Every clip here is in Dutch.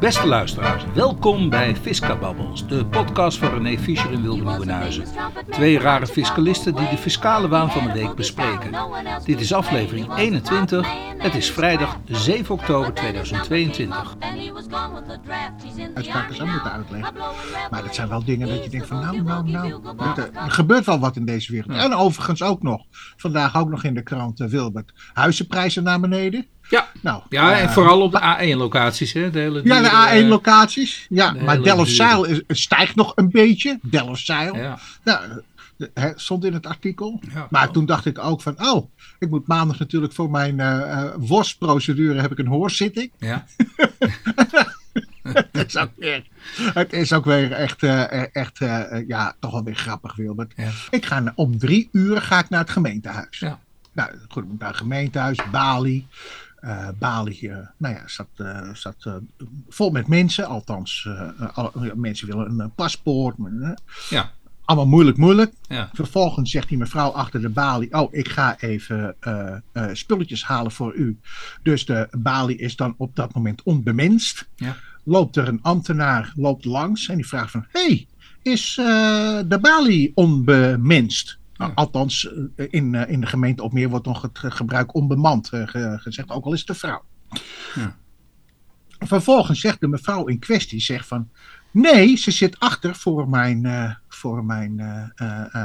Beste luisteraars, welkom bij Fiscababbels, de podcast van René Fischer en Wilde Nieuwenhuizen. Twee rare fiscalisten die de fiscale waan van de week bespreken. Dit is aflevering 21, het is vrijdag 7 oktober 2022. Uitspraken zou moeten uitleggen. Maar dat zijn wel dingen dat je denkt van nou, nou, nou. Er, er gebeurt wel wat in deze wereld. En overigens ook nog, vandaag ook nog in de krant, eh, Wilbert, huizenprijzen naar beneden. Ja, Nou, ja en eh, vooral op de A1-locaties. hè? De hele Ja, de eh, A1-locaties. Ja, de maar Delfzijl het stijgt nog een beetje. Delfzijl. Ja, Nou, stond in het artikel. ja. Maar toen dacht ik ook van, oh, ik moet maandag natuurlijk voor mijn eh eh, worstprocedure heb ik een hoorzitting. Ja, het, is ook weer, het is ook weer echt, eh, echt ja, toch wel weer grappig, Wilbert. ja. Ik ga om drie uur ga ik naar het gemeentehuis. Ja. Nou, goed, ik moet naar het gemeentehuis, Bali. Eh, Bali, eh, nou ja, zat, eh, zat vol met mensen. Althans, al- mensen willen een paspoort. Ja. Allemaal moeilijk, moeilijk. Ja. Vervolgens zegt die mevrouw achter de balie: Oh, ik ga even spulletjes halen voor u. Dus de balie is dan op dat moment onbemenst. Ja. Loopt er een ambtenaar loopt langs en die vraagt: van, Hey, is de balie onbemenst? Nou, althans, eh, in, eh, in de gemeente Opmeer wordt nog het ge- gebruik onbemand eh, ge- gezegd, ook al is het een vrouw. Ja. Vervolgens zegt de mevrouw in kwestie: zegt van. Nee, ze zit achter voor mijn, voor, mijn,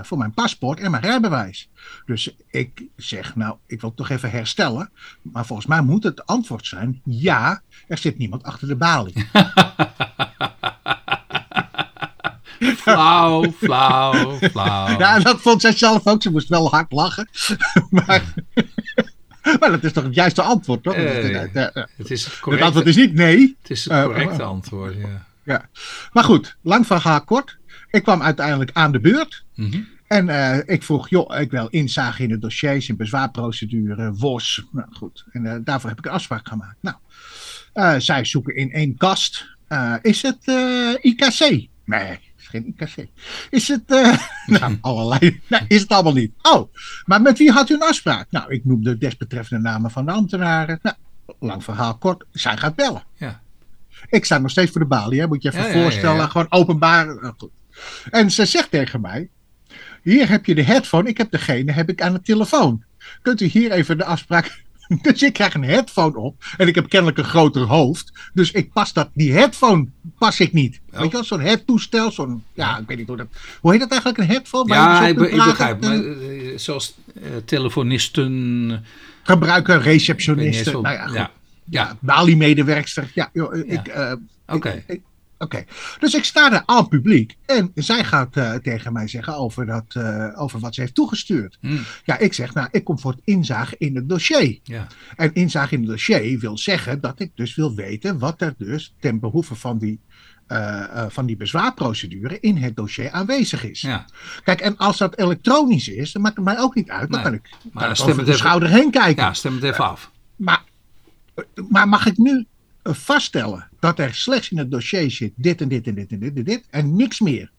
voor mijn paspoort en mijn rijbewijs. Dus ik zeg, nou, ik wil het toch even herstellen. Maar volgens mij moet het antwoord zijn: ja, er zit niemand achter de balie. Flauw, flauw, flauw. Ja, dat vond zij zelf ook. Ze moest wel hard lachen. maar, maar dat is toch het juiste antwoord, toch? Eh, Het is het het correcte, antwoord is niet nee. het, is het eh, correcte eh, antwoord, ja. Ja. Maar goed, lang verhaal kort. Ik kwam uiteindelijk aan de beurt. Mhm. En eh, ik vroeg, joh, ik wil inzage in de dossiers, in bezwaarprocedure, WOS. Nou goed, en eh, daarvoor heb ik een afspraak gemaakt. Nou, eh, zij zoeken in één kast. Eh, is het eh, IKC? Nee, is geen IKC. Is het, eh, nou, allerlei. Nee, is het allemaal niet. Oh, maar met wie had u een afspraak? Nou, ik noemde desbetreffende namen van de ambtenaren. Nou, lang verhaal kort, zij gaat bellen. Ja. Ik sta nog steeds voor de balie, hè? moet je even Ja, voorstellen. ja. Gewoon openbaar. Nou, goed. En ze zegt tegen mij: Hier heb je de headphone, ik heb degene heb ik aan de telefoon. Kunt u hier even de afspraak. Dus ik krijg een headphone op en ik heb kennelijk een groter hoofd. Dus ik pas dat, die headphone pas ik niet. Oh. Weet je wel, zo'n headtoestel, zo'n, ja, ik weet niet hoe dat, hoe heet dat eigenlijk, een headphone? Ja, ik, dus be- ik begrijp. Maar eh, zoals eh, telefonisten. Niet receptionisten, nou ja, goed. ja. Ja, Bali-medewerkster. Ja, joh, ik, eh, Oké. Oké, dus ik sta daar aan publiek en zij gaat eh, tegen mij zeggen over, dat, eh, over wat ze heeft toegestuurd. Hm, Ja, ik zeg, nou, ik kom voor het inzage in het dossier. ja. En inzage in het dossier wil zeggen dat ik dus wil weten wat er dus ten behoeve van die, eh, van die bezwaarprocedure in het dossier aanwezig is. ja. Kijk, en als dat elektronisch is, dan maakt het mij ook niet uit. Dan Nee, kan ik, maar kan ik stem over het de even- schouder heen kijken. Ja, stem het even af. Maar, maar mag ik nu vaststellen dat er slechts in het dossier zit dit en dit en dit en dit en dit en niks meer?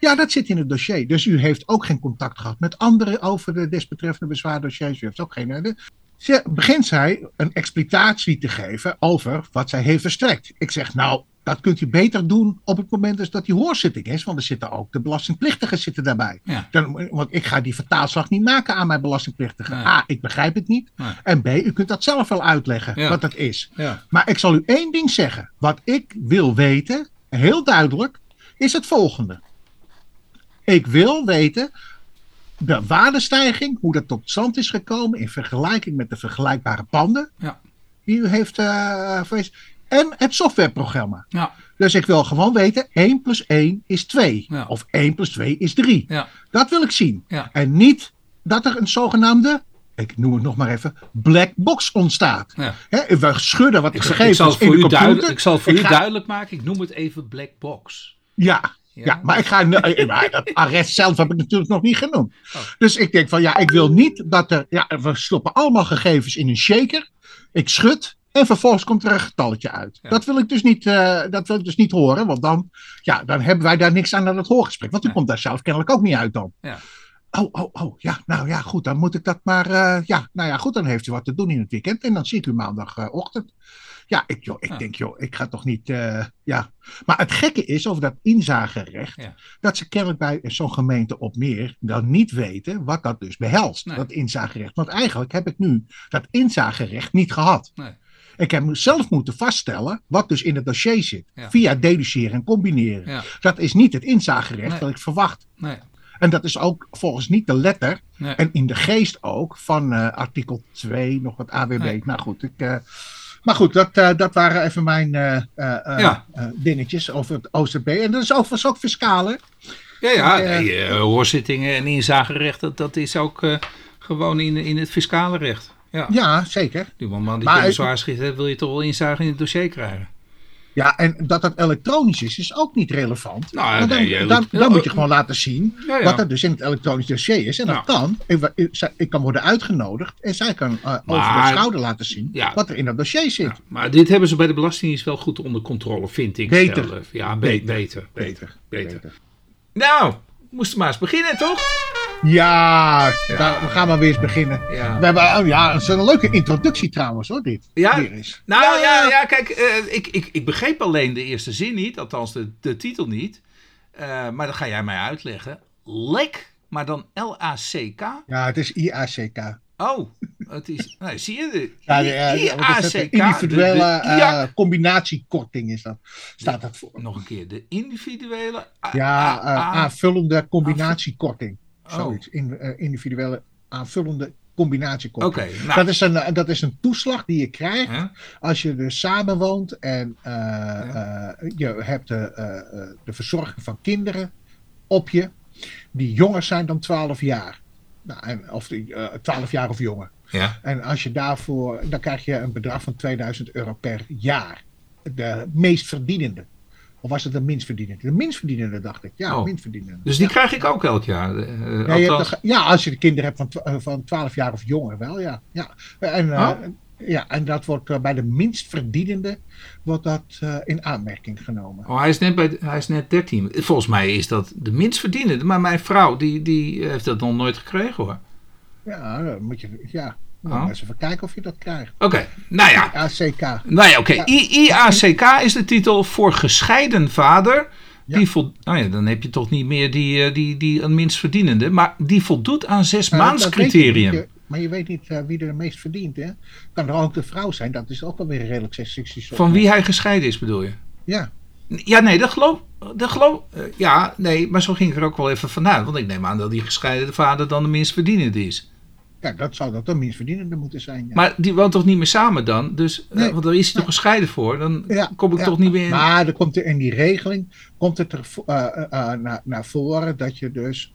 Ja, dat zit in het dossier. Dus u heeft ook geen contact gehad met anderen over de desbetreffende bezwaardossiers. U heeft ook geen. eh, Ze begint zij een explicatie te geven over wat zij heeft verstrekt. Ik zeg, nou, dat kunt u beter doen op het moment dus dat die hoorzitting is, want er zitten ook de belastingplichtigen zitten daarbij. Ja. Dan, want ik ga die vertaalslag niet maken aan mijn belastingplichtigen. Nee. A, ik begrijp het niet. Nee. En B, u kunt dat zelf wel uitleggen Ja. wat dat is. Ja. Maar ik zal u één ding zeggen. Wat ik wil weten, heel duidelijk, is het volgende. Ik wil weten de waardestijging, hoe dat tot stand is gekomen in vergelijking met de vergelijkbare panden Ja. die u heeft verwezen. En het softwareprogramma. Ja. Dus ik wil gewoon weten, 1 plus 1 is 2. Ja. Of 1 plus 2 is 3. Ja. Dat wil ik zien. Ja. En niet dat er een zogenaamde, ik noem het nog maar even, black box ontstaat. Ja. Hè, we schudden wat Ik, de zal- ik gegevens het in voor de computer. ik zal het voor Ik u ga- duidelijk maken. Ik noem het even black box. Ja, Ja? ja. maar ik ga. nee, maar dat arrest zelf heb ik natuurlijk nog niet genoemd. Oh. Dus ik denk van ja, ik wil niet dat er. Ja, we stoppen allemaal gegevens in een shaker. Ik schud. En vervolgens komt er een getalletje uit. Ja. Dat, wil ik dus niet, eh, dat wil ik dus niet horen. Want dan, ja, dan hebben wij daar niks aan aan het hoorgesprek. Want u Nee. komt daar zelf kennelijk ook niet uit dan. Ja. Oh, oh, oh, ja, nou ja, goed, dan moet ik dat maar, eh, ja, nou ja, goed, dan heeft u wat te doen in het weekend en dan zie ik u maandagochtend. Ja, ik, joh, ik Ja. denk, joh, ik ga toch niet, eh, ja. Maar het gekke is over dat inzagerecht, Ja. dat ze kennelijk bij zo'n gemeente op meer dan niet weten wat dat dus behelst, Nee. dat inzagerecht. Want eigenlijk heb ik nu dat inzagerecht niet gehad. Nee. Ik heb zelf moeten vaststellen wat dus in het dossier zit, Ja. via deduceren en combineren. Ja. Dat is niet het inzagerecht Nee. dat ik verwacht. Nee. En dat is ook volgens niet de letter Nee. en in de geest ook van eh, artikel 2, nog wat AWB. Nou goed, ik, eh, maar goed, dat, eh, dat waren even mijn Ja. dingetjes over het OZB. En dat is overigens ook fiscaal, hè? Ja, ja, nee, hoorzittingen en inzagerecht, dat, dat is ook gewoon in, in het fiscale recht. Ja. Ja, zeker. Die man die Maar zwaar schiet wil je toch wel inzage in het dossier krijgen. Ja, en dat dat elektronisch is, is ook niet relevant. Nou, dan, nee, je- dan, ja, dan moet je gewoon laten zien Ja, ja. wat er dus in het elektronisch dossier is. En dat kan. Ik, kan worden uitgenodigd en zij kan eh, over de schouder laten zien wat er in dat dossier zit. Maar dit hebben ze bij de Belastingdienst wel goed onder controle, vind ik Beter. zelf. Ja, be- Beter. beter. Beter. Beter. beter. Nou, moesten maar eens beginnen, toch? Ja, we gaan maar weer eens beginnen. Ja. We hebben, oh ja, het is een leuke introductie trouwens hoor, dit. Ja, eens. Nou ja, ja, kijk, eh, ik, ik, ik begreep alleen de eerste zin niet, althans de, de titel niet. Eh, maar dat ga jij mij uitleggen. Lek, maar dan L-A-C-K. Ja, het is IACK. Oh, het is. Nee, zie je de Ja, de, eh, is? IACK. Individuele de- combinatiekorting is dat. Staat dat voor. Nog een keer, de individuele. A- Ja, A- A- aanvullende combinatiekorting. Oh. Zoiets. In, eh, individuele aanvullende combinatiekorting. Oké, nou. Dat, is een, eh, dat is een toeslag die je krijgt als je dus samenwoont en eh, je hebt de, de verzorging van kinderen op je die jonger zijn dan 12 jaar. Nou, en, of die, eh, 12 jaar of jonger. Ja. En als je daarvoor, dan krijg je een bedrag van 2000 euro per jaar. De meest verdienende. Of was het de minst verdienende? De minst verdienende, dacht ik. Ja, Oh. Dus die ja. krijg ik ook elk jaar. eh, Ja, althans- de- ja, als je de kinderen hebt van, eh, van 12 jaar of jonger, wel, ja. ja. En, eh, Oh. ja, en dat wordt bij de minst verdienende wordt dat in aanmerking genomen. Oh, hij is, net bij, hij is net 13. Volgens mij is dat de minst verdienende. Maar mijn vrouw, die, die heeft dat nog nooit gekregen hoor. Ja, moet je, ja. Oh. maar eens even kijken of je dat krijgt. Oké, nou ja. ACK. Nou ja, oké. IACK is de titel voor gescheiden vader. Ja. Die vol, nou ja, dan heb je toch niet meer die, eh, die, die een minst verdienende. Maar die voldoet aan zes je eh, Maar je weet niet wie er het meest verdient, hè? Kan er ook de vrouw zijn, dat is ook wel weer redelijk seksistisch. Van wie hij gescheiden is, bedoel je? Ja. Ja, nee, dat geloof, dat geloof Ja, nee, maar zo ging ik er ook wel even vanuit. Want ik neem aan dat die gescheiden vader dan de minst verdienende is. Ja, dat zou dat de minst verdienende moeten zijn. Ja. Maar die woont toch niet meer samen dan? Dus, eh, want daar is hij toch gescheiden voor? Dan Ja, kom ik ja. toch niet meer in. Maar er komt er in die regeling komt het er eh, eh, naar, naar voren dat je dus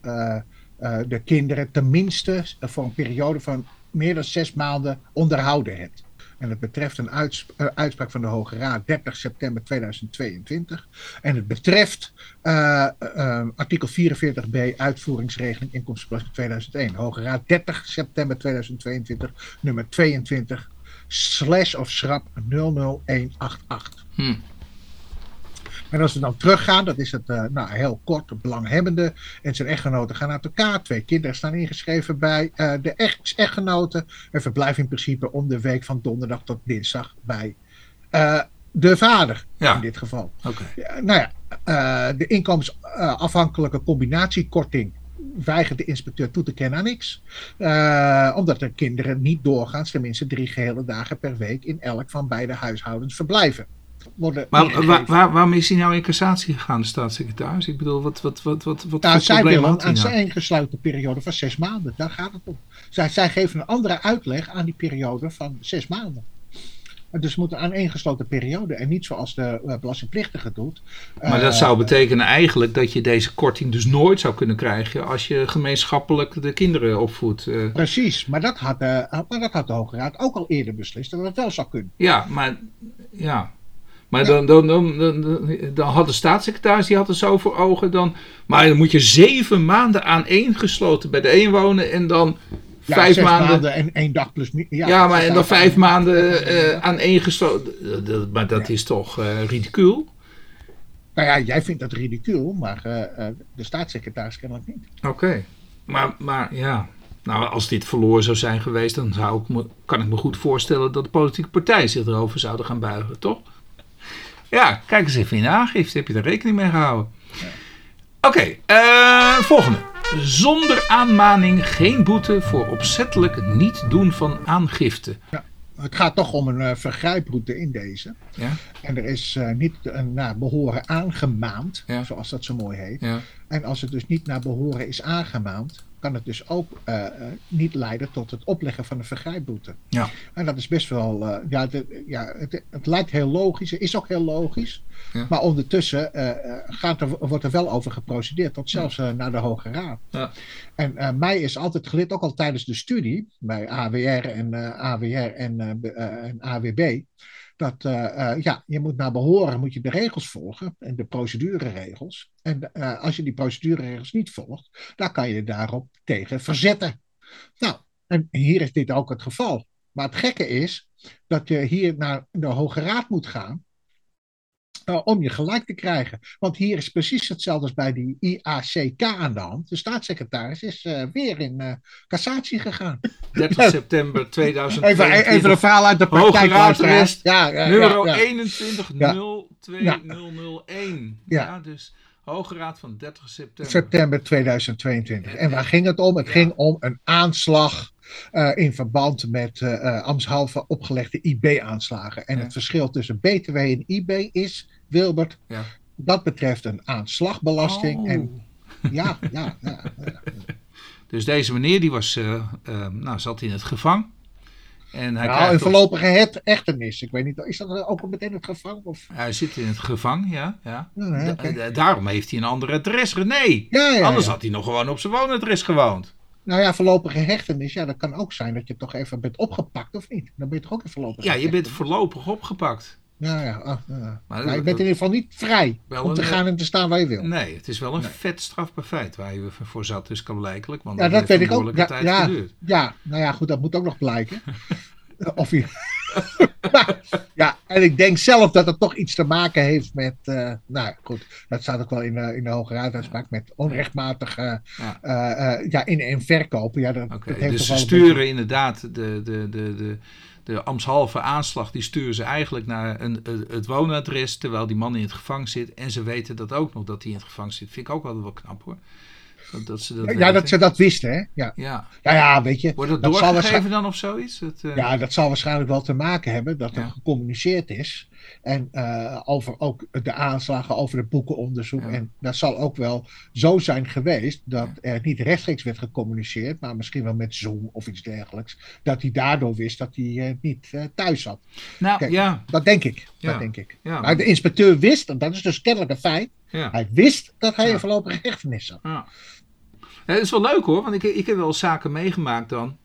de kinderen tenminste voor een periode van meer dan zes maanden onderhouden hebt. En het betreft een eh, uitspraak van de Hoge Raad 30 september 2022. En het betreft eh, eh, artikel 44b uitvoeringsregeling inkomstenbelasting 2001. Hoge Raad 30 september 2022 nummer 22 slash of schrap 00188. Hm. En als we dan teruggaan, dat is het eh, nou, heel kort. De belanghebbende en zijn echtgenoten gaan uit elkaar. Twee kinderen staan ingeschreven bij eh, de ex-echtgenoten. En verblijven in principe om de week van donderdag tot dinsdag bij eh, de vader. Ja. In dit geval. Oké. Ja, nou ja, de inkomensafhankelijke combinatiekorting weigert de inspecteur toe te kennen aan niks. Omdat de kinderen niet doorgaans tenminste drie gehele dagen per week in elk van beide huishoudens verblijven. Worden Maar ingegeven. waar, waar, waarom is hij nou in cassatie gegaan, de staatssecretaris? Ik bedoel, wat, wat, wat, wat, wat Nou, voor zij hij aan nou? zijn ingesloten periode van zes maanden. Daar gaat het om. Zij, zij geven een andere uitleg aan die periode van zes maanden. En Dus moeten aan ingesloten periode en niet zoals de eh, belastingplichtige doet. Maar dat Eh, zou betekenen eigenlijk dat je deze korting dus nooit zou kunnen krijgen als je gemeenschappelijk de kinderen opvoedt. eh. Precies, maar dat, had, eh, maar dat had de Hoge Raad ook al eerder beslist dat het wel zou kunnen. ja, maar, ja. Maar dan, dan, dan, dan, had de staatssecretaris, die had het zo voor ogen dan... Maar dan moet je zeven maanden aaneengesloten bij de een wonen en dan vijf maanden... en één dag plus. Ja, Ja, maar en dan vijf maanden eh aaneengesloten. Dat- dat- Maar dat is toch eh ridicuul? Nou ja, jij vindt dat ridicuul, maar eh, de staatssecretaris kennelijk niet. Oké. Maar, maar ja, nou, als dit verloren zou zijn geweest, dan zou ik me, kan ik me goed voorstellen dat de politieke partijen zich erover zouden gaan buigen, toch? Ja, kijk eens even in de aangifte. Heb je er rekening mee gehouden? Oké, eh, volgende. Zonder aanmaning geen boete voor opzettelijk niet doen van aangifte. Ja, het gaat toch om een uh, vergrijproute in deze. Ja? En er is uh, niet naar behoren aangemaand, ja. zoals dat zo mooi heet. Ja. En als het dus niet naar behoren is aangemaand, kan het dus ook uh, niet leiden tot het opleggen van een vergrijpboete. Ja. En dat is best wel, uh, ja, de, ja het, het, lijkt heel logisch, is ook heel logisch. Ja. Maar ondertussen gaat er, wordt er wel over geprocedeerd, tot zelfs naar de Hoge Raad. Ja. En mij is altijd geleerd, ook al tijdens de studie, bij AWR en AWR en, en AWB dat uh, uh, ja, je moet naar behoren moet je de regels volgen en de procedureregels. En uh, als je die procedureregels niet volgt, dan kan je daarop tegen verzetten. Nou, en hier is dit ook het geval. Maar het gekke is dat je hier naar de Hoge Raad moet gaan om je gelijk te krijgen. Want hier is precies hetzelfde als bij die IACK aan de hand. De staatssecretaris is uh, weer in uh, cassatie gegaan. 30 september 2020. Even, even een verhaal uit de praktijk. Hoge ja, ja, nummer ja, 21 02001. Ja. dus Hoge Raad van 30 september. September 2022. En waar ging het om? Het ging om een aanslag uh, in verband met uh, ambtshalve opgelegde IB-aanslagen. En het verschil tussen BTW en IB is, Wilbert, ja. dat betreft een aanslagbelasting. Oh. En ja, ja, ja, ja. Dus deze meneer die was, nou, zat in het gevang. En hij nou, een voorlopige het echtenis. Ik weet niet, is dat ook meteen het gevangen? Of? Hij zit in het gevangen, ja. ja. okay. daarom heeft hij een ander adres. Nee, ja, ja, anders had hij nog gewoon op zijn woonadres gewoond. Nou ja, voorlopige hechtenis, ja, dat kan ook zijn dat je toch even bent opgepakt of niet. Dan ben je toch ook een voorlopig Ja, je bent voorlopig opgepakt. Ja, ja. Ja. Maar, maar je bent in ieder geval niet vrij om te een, gaan en te staan waar je wil. Nee, het is wel een nee. vet strafbaar feit waar je voor zat, dus kan blijkelijk. Want ja, dat weet ik ook. Ja, ja, ja, nou ja, goed, dat moet ook nog blijken. of je... ja, en ik denk zelf dat het toch iets te maken heeft met, uh, nou goed, dat staat ook wel in, uh, in de Hoge Raaduitspraak, met onrechtmatige ja. Uh, ja, in- en verkopen. Ja, dat, okay, dat heeft dus ze sturen inderdaad de, de, de, de, de ambtshalve aanslag, die sturen ze eigenlijk naar een, het woonadres, terwijl die man in het gevangen zit. En ze weten dat ook nog, dat hij in het gevangen zit. Vind ik ook wel wel knap hoor. Dat, dat ze dat ja, weten. dat ze dat wisten, hè? Ja, ja. ja, ja weet je. Wordt dat, dat doorgegeven dan of zoiets? Het, uh... Ja, dat zal waarschijnlijk wel te maken hebben dat er Ja. gecommuniceerd is. En uh, over ook de aanslagen, over het boekenonderzoek. Ja. En dat zal ook wel zo zijn geweest dat er niet rechtstreeks werd gecommuniceerd, maar misschien wel met Zoom of iets dergelijks. Dat hij daardoor wist dat hij uh, niet uh, thuis zat. Nou Kijk, ja, Dat denk ik. Ja. Dat denk ik. ja. Maar de inspecteur wist, en dat is dus kennelijk een feit, hij wist dat hij een voorlopige hechtenis zat. Ja. Ja, Het is wel leuk hoor, want ik, ik heb wel zaken meegemaakt dan.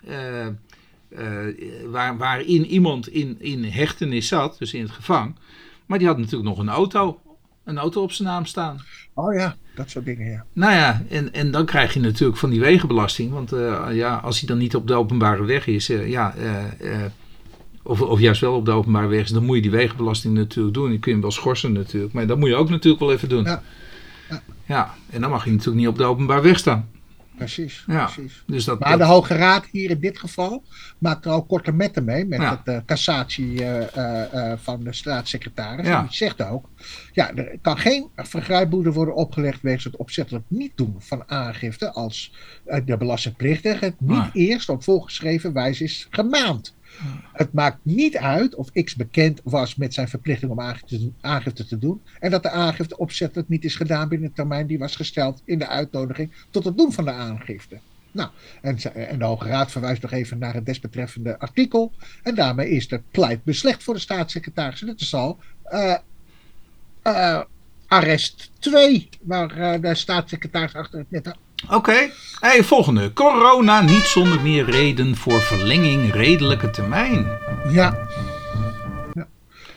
Eh, waar, waarin iemand in, in hechtenis zat, dus in het gevang. Maar die had natuurlijk nog een auto. Een auto op zijn naam staan. Oh ja, dat soort dingen, ja. Nou ja, en, en dan krijg je natuurlijk van die wegenbelasting. Want eh, ja, als hij dan niet op de openbare weg is, eh, ja, of, of juist wel op de openbare weg is, dan moet je die wegenbelasting natuurlijk doen. Die kun je hem wel schorsen natuurlijk. Maar dat moet je ook natuurlijk wel even doen. Ja. Ja. Ja, en dan mag je natuurlijk niet op de openbare weg staan. Precies, Ja. precies. Dus dat, Maar dat- de Hoge Raad hier in dit geval maakt er al korte metten mee met Ja. het eh, cassatie eh, eh, van de staatssecretaris. Ja. En die zegt ook, ja, er kan geen vergrijpboete worden opgelegd wegens het opzettelijk niet doen van aangifte als eh, de belastingplichtige het niet Ah. eerst op voorgeschreven wijze is gemaand. Het maakt niet uit of X bekend was met zijn verplichting om aangifte, te doen. En dat de aangifte opzettelijk niet is gedaan binnen de termijn die was gesteld in de uitnodiging tot het doen van de aangifte. Nou, en, en de Hoge Raad verwijst nog even naar het desbetreffende artikel. En daarmee is de pleit beslecht voor de staatssecretaris. En dat is al eh, eh, arrest 2, waar eh, de staatssecretaris achter het net Oké, hey, volgende. Corona niet zonder meer reden voor verlenging redelijke termijn. Ja. Ja.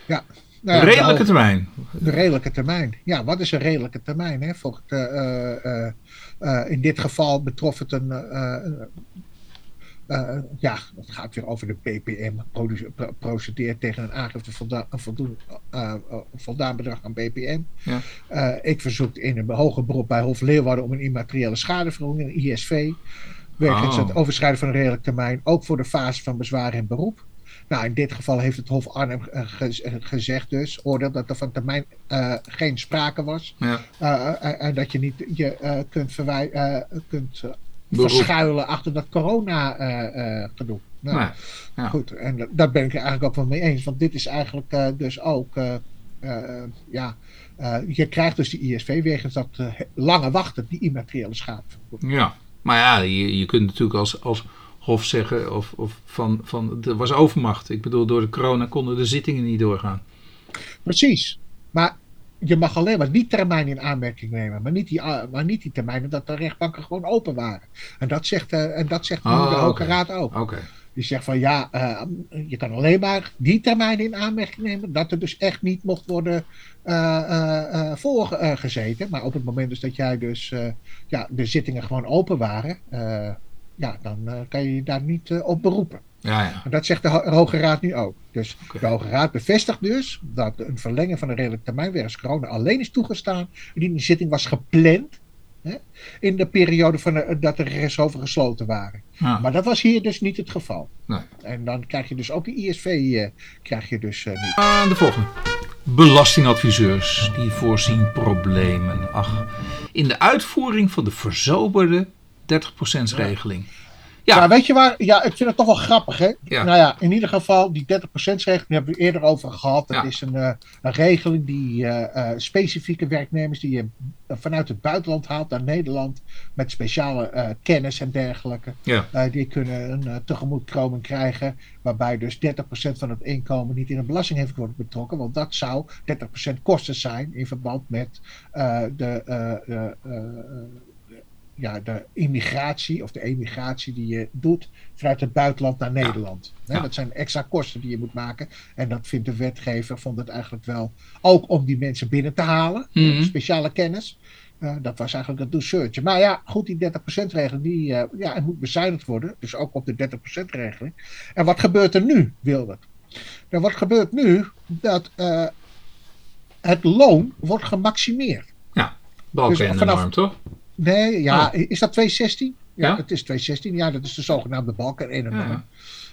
ja. Nou de redelijke Hoge- termijn. De redelijke termijn. Ja, wat is een redelijke termijn? Hè? Volgens, eh, eh, eh, in dit geval betrof het een, een- Uh, ja, dat gaat weer over de BPM. Procedeert tegen een aangifte volda een voldoen, uh, voldaan bedrag aan BPM. Ja. Uh, ik verzoek in een hoger beroep bij Hof Leeuwarden om een immateriële schadevergoeding, een ISV. Wegens oh. het overschrijden van een redelijk termijn, ook voor de fase van bezwaar en beroep. Nou, in dit geval heeft het Hof Arnhem gezegd dus, oordeelt dat er van termijn geen sprake was. Ja. en dat je niet je kunt, verwij kunt verschuilen achter dat corona-gedoe. Uh, nou, ja. Goed, en daar ben ik er eigenlijk ook wel mee eens. Want dit is eigenlijk uh, dus ook. Ja, je krijgt dus die ISV wegens dat lange wachten, die immateriële schade. Ja, maar ja, je, je kunt natuurlijk als, als Hof zeggen of, of van, van er was overmacht. Ik bedoel, door de corona konden de zittingen niet doorgaan. Precies. Maar je mag alleen maar die termijn in aanmerking nemen, maar niet die, maar niet die termijnen dat de rechtbanken gewoon open waren. En dat zegt, uh, en dat zegt de oh, Hoge Raad ook. Okay. Die zegt van ja, uh, je kan alleen maar die termijn in aanmerking nemen, dat er dus echt niet mocht worden uh, voorgezeten. Maar op het moment dus dat jij dus ja, de zittingen gewoon open waren, ja, dan kan je je daar niet op beroepen. Ja, ja. En dat zegt de Hoge Raad nu ook. Dus de Hoge Raad bevestigt dus dat een verlenging van de redelijk termijn wegens corona alleen is toegestaan indien die zitting was gepland hè, in de periode van dat de rechtshoven gesloten waren. Maar dat was hier dus niet het geval. Nee. En dan krijg je dus ook de ISV uh, krijg je dus uh, niet. Uh, de volgende. Belastingadviseurs die voorzien problemen. Ach, in de uitvoering van de verzoberde 30% regeling. Ja. Weet je waar? Ja, ik vind het toch wel grappig, hè? Nou ja, in ieder geval, die 30%-regeling hebben we eerder over gehad. Dat is een, uh, een, regeling die uh, uh, specifieke werknemers die je vanuit het buitenland haalt naar Nederland met speciale kennis en dergelijke. Ja. die kunnen een tegemoetkoming krijgen, waarbij dus 30% van het inkomen niet in een belastingheffing wordt betrokken. Want dat zou 30% kosten zijn in verband met de ja, de immigratie of de emigratie die je doet vanuit het buitenland naar Nederland. Dat zijn extra kosten die je moet maken. En dat vindt de wetgever, vond het eigenlijk wel, ook om die mensen binnen te halen. Mhm. Speciale kennis. Uh, dat was eigenlijk het douceurtje. Maar ja, goed, die 30%-regeling, die uh, ja, het moet bezuinigd worden. Dus ook op de 30%-regeling. En wat gebeurt er nu, Wilbert? Nou, wat gebeurt nu? Dat uh, het loon wordt gemaximeerd. Ja, balken dus vanaf, norm, toch? Nee, ja, oh. is dat 216? Ja, ja, het is 216. Ja, dat is de zogenaamde balken en ja.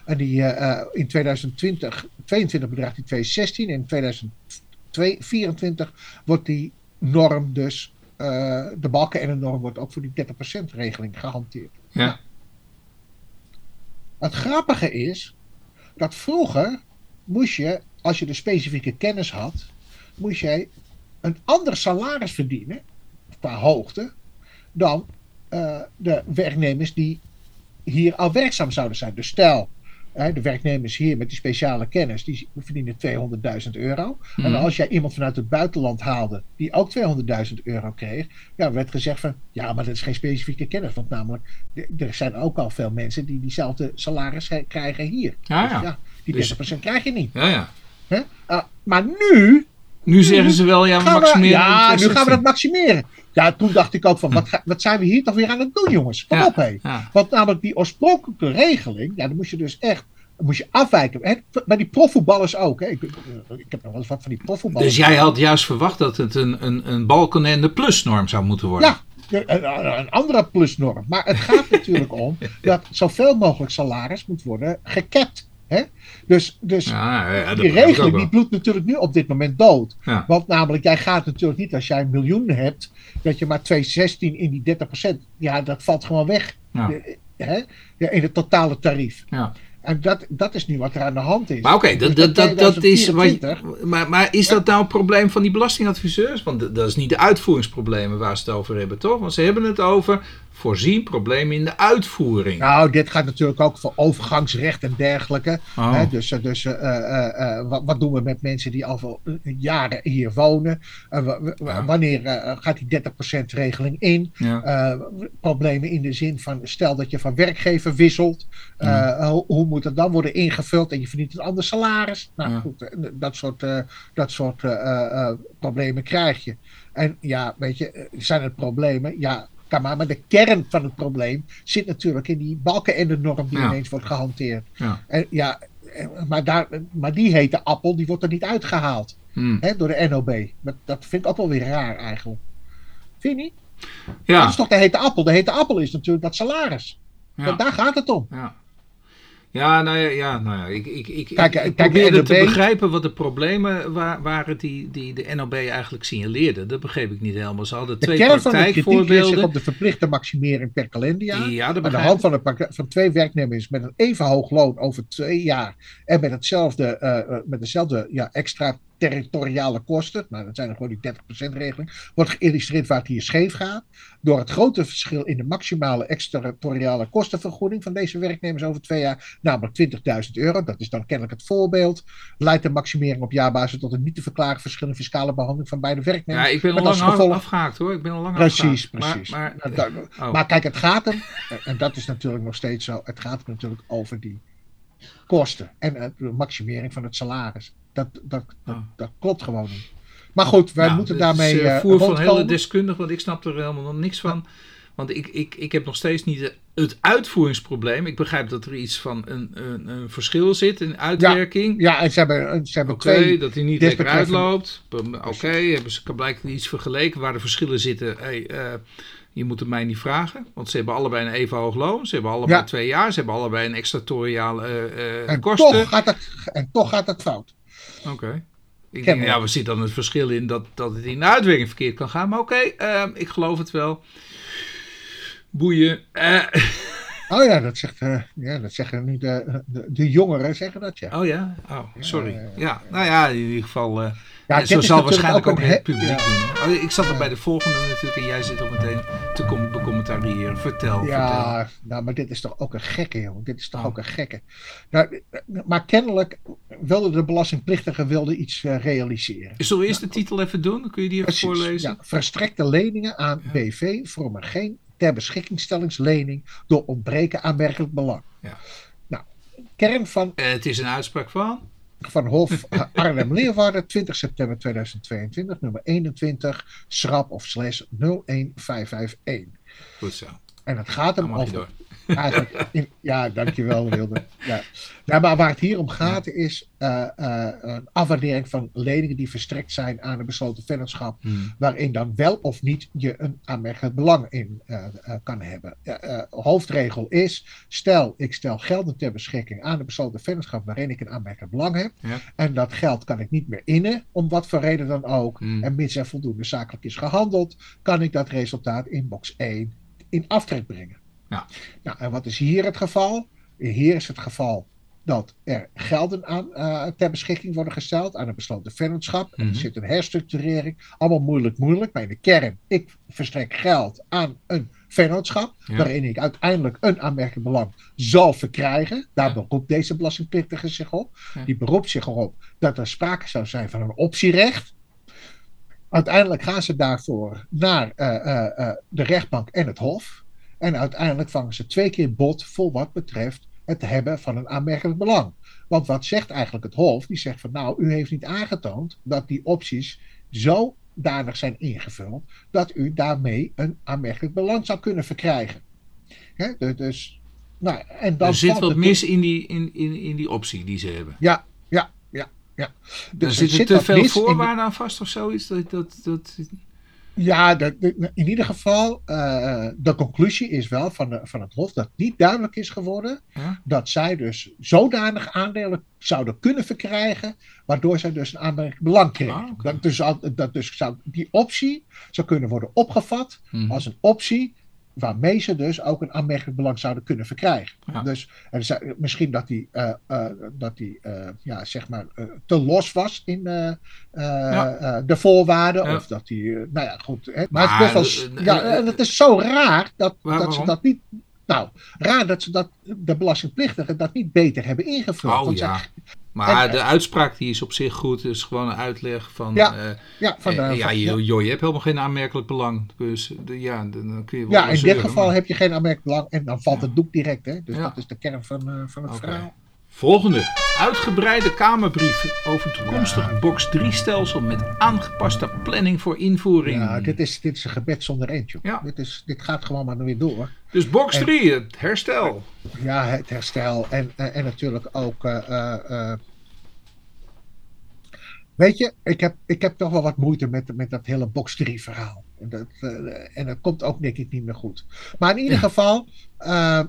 En die uh, in 2020, 22 bedraagt die 216. En in 2024 wordt die norm dus, uh, de balken en de norm wordt ook voor die 30% regeling gehanteerd. Ja. Nou, het grappige is dat vroeger moest je, als je de specifieke kennis had, moest jij een ander salaris verdienen qua hoogte dan uh, de werknemers die hier al werkzaam zouden zijn. Dus stel, de werknemers hier met die speciale kennis, die verdienen 200.000 euro. En mhm. als jij iemand vanuit het buitenland haalde, die ook 200.000 euro kreeg, ja, werd gezegd van, ja, maar dat is geen specifieke kennis. Want namelijk, er zijn ook al veel mensen die diezelfde salaris krijgen hier. Ja, ja. Dus, ja die 30% dus, krijg je niet. Ja, ja. Uh, maar nu... Nu zeggen ze wel, ja, we maximeren. ja, nu gaan we dat maximeren. Ja, toen dacht ik ook van, wat, wat zijn we hier toch weer aan het doen, jongens? Kom op, hé. Want namelijk die oorspronkelijke regeling, ja, dan moest je dus echt moest je afwijken. Hè? Bij die profvoetballers ook. Hè? Ik, ik, heb nog wel eens wat van die profvoetballers. Dus jij had juist verwacht dat het een, een, een balken en de plusnorm zou moeten worden? Ja, een, een andere plusnorm. Maar het gaat natuurlijk om dat zoveel mogelijk salaris moet worden gekapt. Hè? Dus, dus ja, die regeling die bloedt natuurlijk nu op dit moment dood. Want namelijk, jij gaat natuurlijk niet als jij een miljoen hebt, dat je maar 2,16 in die 30%, ja, dat valt gewoon weg. Hè? in het totale tarief. En dat, dat is nu wat er aan de hand is. Maar oké, dat, dat, dat, dat is. Maar, maar is dat nou het probleem van die belastingadviseurs? Want dat is niet de uitvoeringsproblemen waar ze het over hebben, toch? Want ze hebben het over voorzien problemen in de uitvoering. Nou, dit gaat natuurlijk ook voor overgangsrecht en dergelijke. Oh. Hè? Dus, dus uh, uh, uh, wat, wat, doen we met mensen die al voor jaren hier wonen? Wanneer gaat die 30% regeling in? Ja. problemen in de zin van, stel dat je van werkgever wisselt. Hoe, hoe, moet dat dan worden ingevuld? En je verdient een ander salaris. Nou goed, dat soort, dat soort problemen krijg je. En ja, weet je, zijn het problemen? Ja, maar, maar de kern van het probleem zit natuurlijk in die balken en de norm die Ja. ineens wordt gehanteerd. Ja. En, ja, maar, daar, maar die hete appel, die wordt er niet uitgehaald Hm. hè, door de NOB. Dat, dat vind ik ook wel weer raar eigenlijk. Vind je niet? Dat Ja. is toch de hete appel? De hete appel is natuurlijk dat salaris. Ja. Dat, daar gaat het om. Ja. Ja, nou ja, ja, nou ja ik, ik, ik, Kijk, ik, te begrijpen wat de problemen wa- waren die, die de NOB eigenlijk signaleerde. Dat begreep ik niet helemaal. Ze hadden De twee kern van de zich praktijkvoorbeelden. op de verplichte maximering per kalenderjaar. Ja, aan de hand van, pak- van twee werknemers met een even hoog loon over twee jaar. En met, hetzelfde, eh, eh, met dezelfde ja, extra territoriale kosten. Nou, dat zijn er gewoon die 30% regeling. Wordt geïllustreerd waar het hier scheef gaat. Door het grote verschil in de maximale extraterritoriale kostenvergoeding van deze werknemers over twee jaar. Namelijk 20.000 euro. Dat is dan kennelijk het voorbeeld. Leidt de maximering op jaarbasis tot een niet te verklaren verschil in fiscale behandeling van beide werknemers. Ja, ik ben al lang gevolg- afgehaakt hoor. Ik ben al lang Precies, afgehaakt. precies. Maar, oh. Maar kijk, het gaat hem, en dat is natuurlijk nog steeds zo, het gaat hem natuurlijk over die kosten en eh, de maximering van het salaris. Dat, dat, dat, Oh. dat klopt gewoon niet. Maar goed, wij Nou, moeten daarmee eh, eh, voer van hele deskundig, want ik snap er helemaal nog niks van. Want ik, ik, ik heb nog steeds niet de- het uitvoeringsprobleem. Ik begrijp dat er iets van een, een, een verschil zit in uitwerking. Ja, en ze hebben, ze hebben twee... dat hij niet lekker uitloopt. Oké, hebben ze blijkbaar iets vergeleken waar de verschillen zitten. Hey, eh, je moet het mij niet vragen, want ze hebben allebei een even hoog loon. Ze hebben allebei Ja. twee jaar. Ze hebben allebei een extratoriale eh, eh, en, kosten. toch gaat het, en toch gaat het fout. Oké. Ik denk, ja, we zien dan het verschil in dat, dat het in de uitwerking verkeerd kan gaan. Maar oké, ehm, ik geloof het wel. Boeien. Eh, Oh ja, dat, zegt, eh, ja, dat zeggen nu de, de, de jongeren, zeggen dat ja. oh ja? Oh, sorry. Ja, ja, Ja, nou ja, in ieder geval. Ja, zo zal waarschijnlijk ook, in het he- publiek doen. Oh, ik zat er bij de volgende natuurlijk en jij zit op meteen te com becommentariëren. Vertel, vertel. Ja, nou, maar dit is toch ook een gekke, jongen. Dit is toch Oh. ook een gekke. Nou, maar kennelijk wilde de belastingplichtige wilde iets eh, realiseren. Zullen we eerst de titel even doen? Kun je die even Precies, voorlezen? ja. Verstrekte leningen aan Ja. BV vormen geen ter beschikkingstellingslening door ontbreken aanmerkelijk belang. Ja. Nou, kern van, Eh, het is een uitspraak van. Van Hof Arnhem-Leeuwarden, 20 september 2022, nummer 21, schrap of slash 01551. Goed zo. En het gaat hem over in- ja, dankjewel Wilde. Ja. Ja, maar waar het hier om gaat is eh, eh, een afwaardering van leningen die verstrekt zijn aan een besloten vennootschap, Hmm. waarin dan wel of niet je een aanmerkelijk belang in eh, kan hebben. Ja, hoofdregel is, stel ik stel gelden ter beschikking aan een besloten vennootschap waarin ik een aanmerkelijk belang heb, Ja. en dat geld kan ik niet meer innen, om wat voor reden dan ook, Hmm. en mits er voldoende zakelijk is gehandeld, kan ik dat resultaat in box 1 in aftrek brengen. Ja. Nou, en wat is hier het geval? Hier is het geval dat er gelden aan, eh, ter beschikking worden gesteld aan een besloten vennootschap. Mhm. Er zit een herstructurering. Allemaal moeilijk, moeilijk. Maar in de kern, ik verstrek geld aan een vennootschap. Ja. Waarin ik uiteindelijk een aanmerkelijk belang zal verkrijgen. Daar Ja. beroept deze belastingplichtige zich op. Ja. Die beroept zich erop dat er sprake zou zijn van een optierecht. Uiteindelijk gaan ze daarvoor naar eh, eh, de rechtbank en het hof. En uiteindelijk vangen ze twee keer bod voor wat betreft het hebben van een aanmerkelijk belang. Want wat zegt eigenlijk het hof? Die zegt van nou, u heeft niet aangetoond dat die opties zodanig zijn ingevuld dat u daarmee een aanmerkelijk belang zou kunnen verkrijgen. Dus- dus, nou, en dan Er zit wat mis in die, in, in, in die optie die ze hebben. Ja, ja, ja, ja. Er Dus zitten te wat veel de- voorwaarden aan vast of zoiets? Dat, dat, dat, Ja, de- de- in ieder geval, eh, de conclusie is wel van, de, van het Hof dat niet duidelijk is geworden dat zij dus zodanig aandelen zouden kunnen verkrijgen, waardoor zij dus een aanmerkelijk belang kregen. Ah, dat, dus, dat dus zou, die optie zou kunnen worden opgevat Mhm. als een optie waarmee ze dus ook een aanmerkelijk belang zouden kunnen verkrijgen. Ja. Dus er misschien dat die, eh, eh, dat die eh, ja, zeg maar, eh, te los was in eh, eh, Ja. eh, de voorwaarden. Ja. Of dat die, nou ja, goed. Hè, maar, het Maar, is best wel, ja, en het is zo raar dat, Waar- dat ze dat niet. Nou, raar dat ze dat, de belastingplichtigen dat niet beter hebben ingevuld. Oh Want ja. Maar en- de uitspraak die is op zich goed. Is gewoon een uitleg van... Ja, eh, ja, van eh, ja, je, ja. joh, je hebt helemaal geen aanmerkelijk belang. Dus de, ja, dan, kun je wel Ja, in dit geval maar- heb je geen aanmerkelijk belang en dan valt het doek direct. Hè? Dus dat is de kern van, eh, van het verhaal. Volgende. Uitgebreide Kamerbrief over toekomstig box 3 stelsel met aangepaste planning voor invoering. Ja, dit is, dit is een gebed zonder eentje. Ja. Dit, is, dit gaat gewoon maar weer door. Dus box En- 3, het herstel. Ja, het herstel en, en, en natuurlijk ook. eh, eh, eh, weet je, ik heb, ik heb toch wel wat moeite met, met dat hele box 3 verhaal. En dat, eh, en dat komt ook denk ik niet meer goed. Maar in ieder Ja. geval, eh,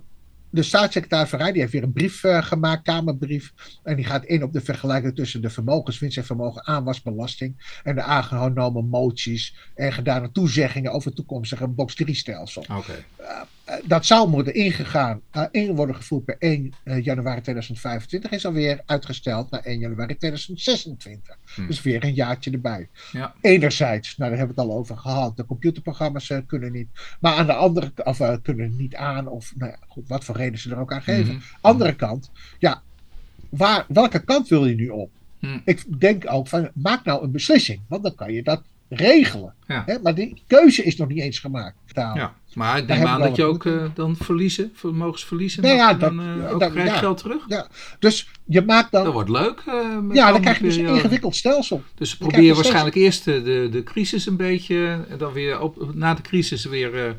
de staatssecretaris van Rij die heeft weer een brief eh, gemaakt, Kamerbrief. En die gaat in op de vergelijking tussen de vermogenswinst en vermogen aanwasbelasting. En de aangenomen moties en gedane toezeggingen over toekomstige box 3 stelsel. Oké. Dat zou moeten ingegaan, eh, in worden gevoerd per 1 eh, januari 2025, is alweer uitgesteld naar 1 januari 2026. Hm. Dus weer een jaartje erbij. Ja. Enerzijds, nou daar hebben we het al over gehad, de computerprogramma's eh, kunnen niet, maar aan de andere kant, of eh, kunnen niet aan, of nou ja, goed, wat voor reden ze er ook aan geven. Mhm. Andere kant, ja, waar, welke kant wil je nu op? Hm. Ik denk ook van, maak nou een beslissing, want dan kan je dat regelen. Ja. Hè? Maar die keuze is nog niet eens gemaakt. Taal. Ja, maar ik neem aan we dat je ook eh, dan verliezen, vermogensverliezen. Nee, mag ja, dan dat- eh, ook dat- ja. geld terug. Ja, dus je maakt dan. Dat wordt leuk. met ja, dan krijg je dus een ingewikkeld stelsel. Dus Dan proberen waarschijnlijk eerst de, de, crisis een beetje, en dan weer op, na de crisis weer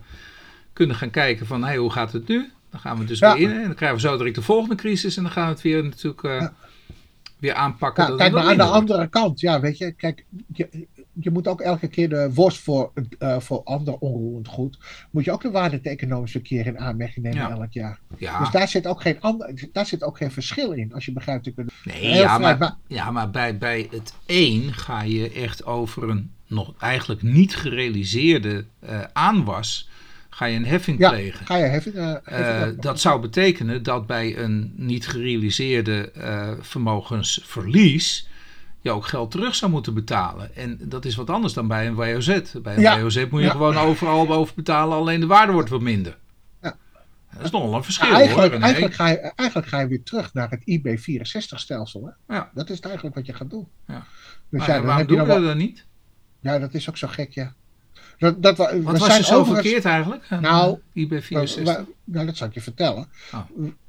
kunnen gaan kijken van hey, hoe gaat het nu? Dan gaan we dus Ja. weer in en dan krijgen we zo direct de volgende crisis en dan gaan we het weer natuurlijk weer aanpakken. Ja, kijk, maar aan de andere kant, ja, weet je, kijk, je, je moet ook elke keer de worst voor, eh, voor ander onroerend goed, moet je ook de waarde het economische keer in aanmerking nemen Ja. elk jaar. Ja, Dus daar zit ook geen ander, daar zit ook geen verschil in, als je begrijpt. Ik nee, ja, vrij, maar, maar- ja, maar bij, bij het één ga je echt over een nog eigenlijk niet gerealiseerde eh, aanwas, ga je een heffing Ja, plegen. ga je even. eh, even dat zou betekenen dat bij een niet gerealiseerde vermogensverlies je ook geld terug zou moeten betalen. En dat is wat anders dan bij een WOZ. Bij een Ja. WOZ moet je Ja. gewoon overal over betalen, alleen de waarde wordt wat minder. Ja. Dat is nogal een verschil Maar eigenlijk, hoor. Eigenlijk, ga je, eigenlijk ga je weer terug naar het IB64-stelsel. Hè? Ja. Dat is eigenlijk wat je gaat doen. Ja. Dus Maar ja, dan waarom heb je doen we dat dan niet? ja, dat is ook zo gek, ja. Dat, dat, Wat we was zijn er zo overigens- verkeerd eigenlijk? Nou, eh, IB we- 64? we- nou, dat zal ik je vertellen. Oh.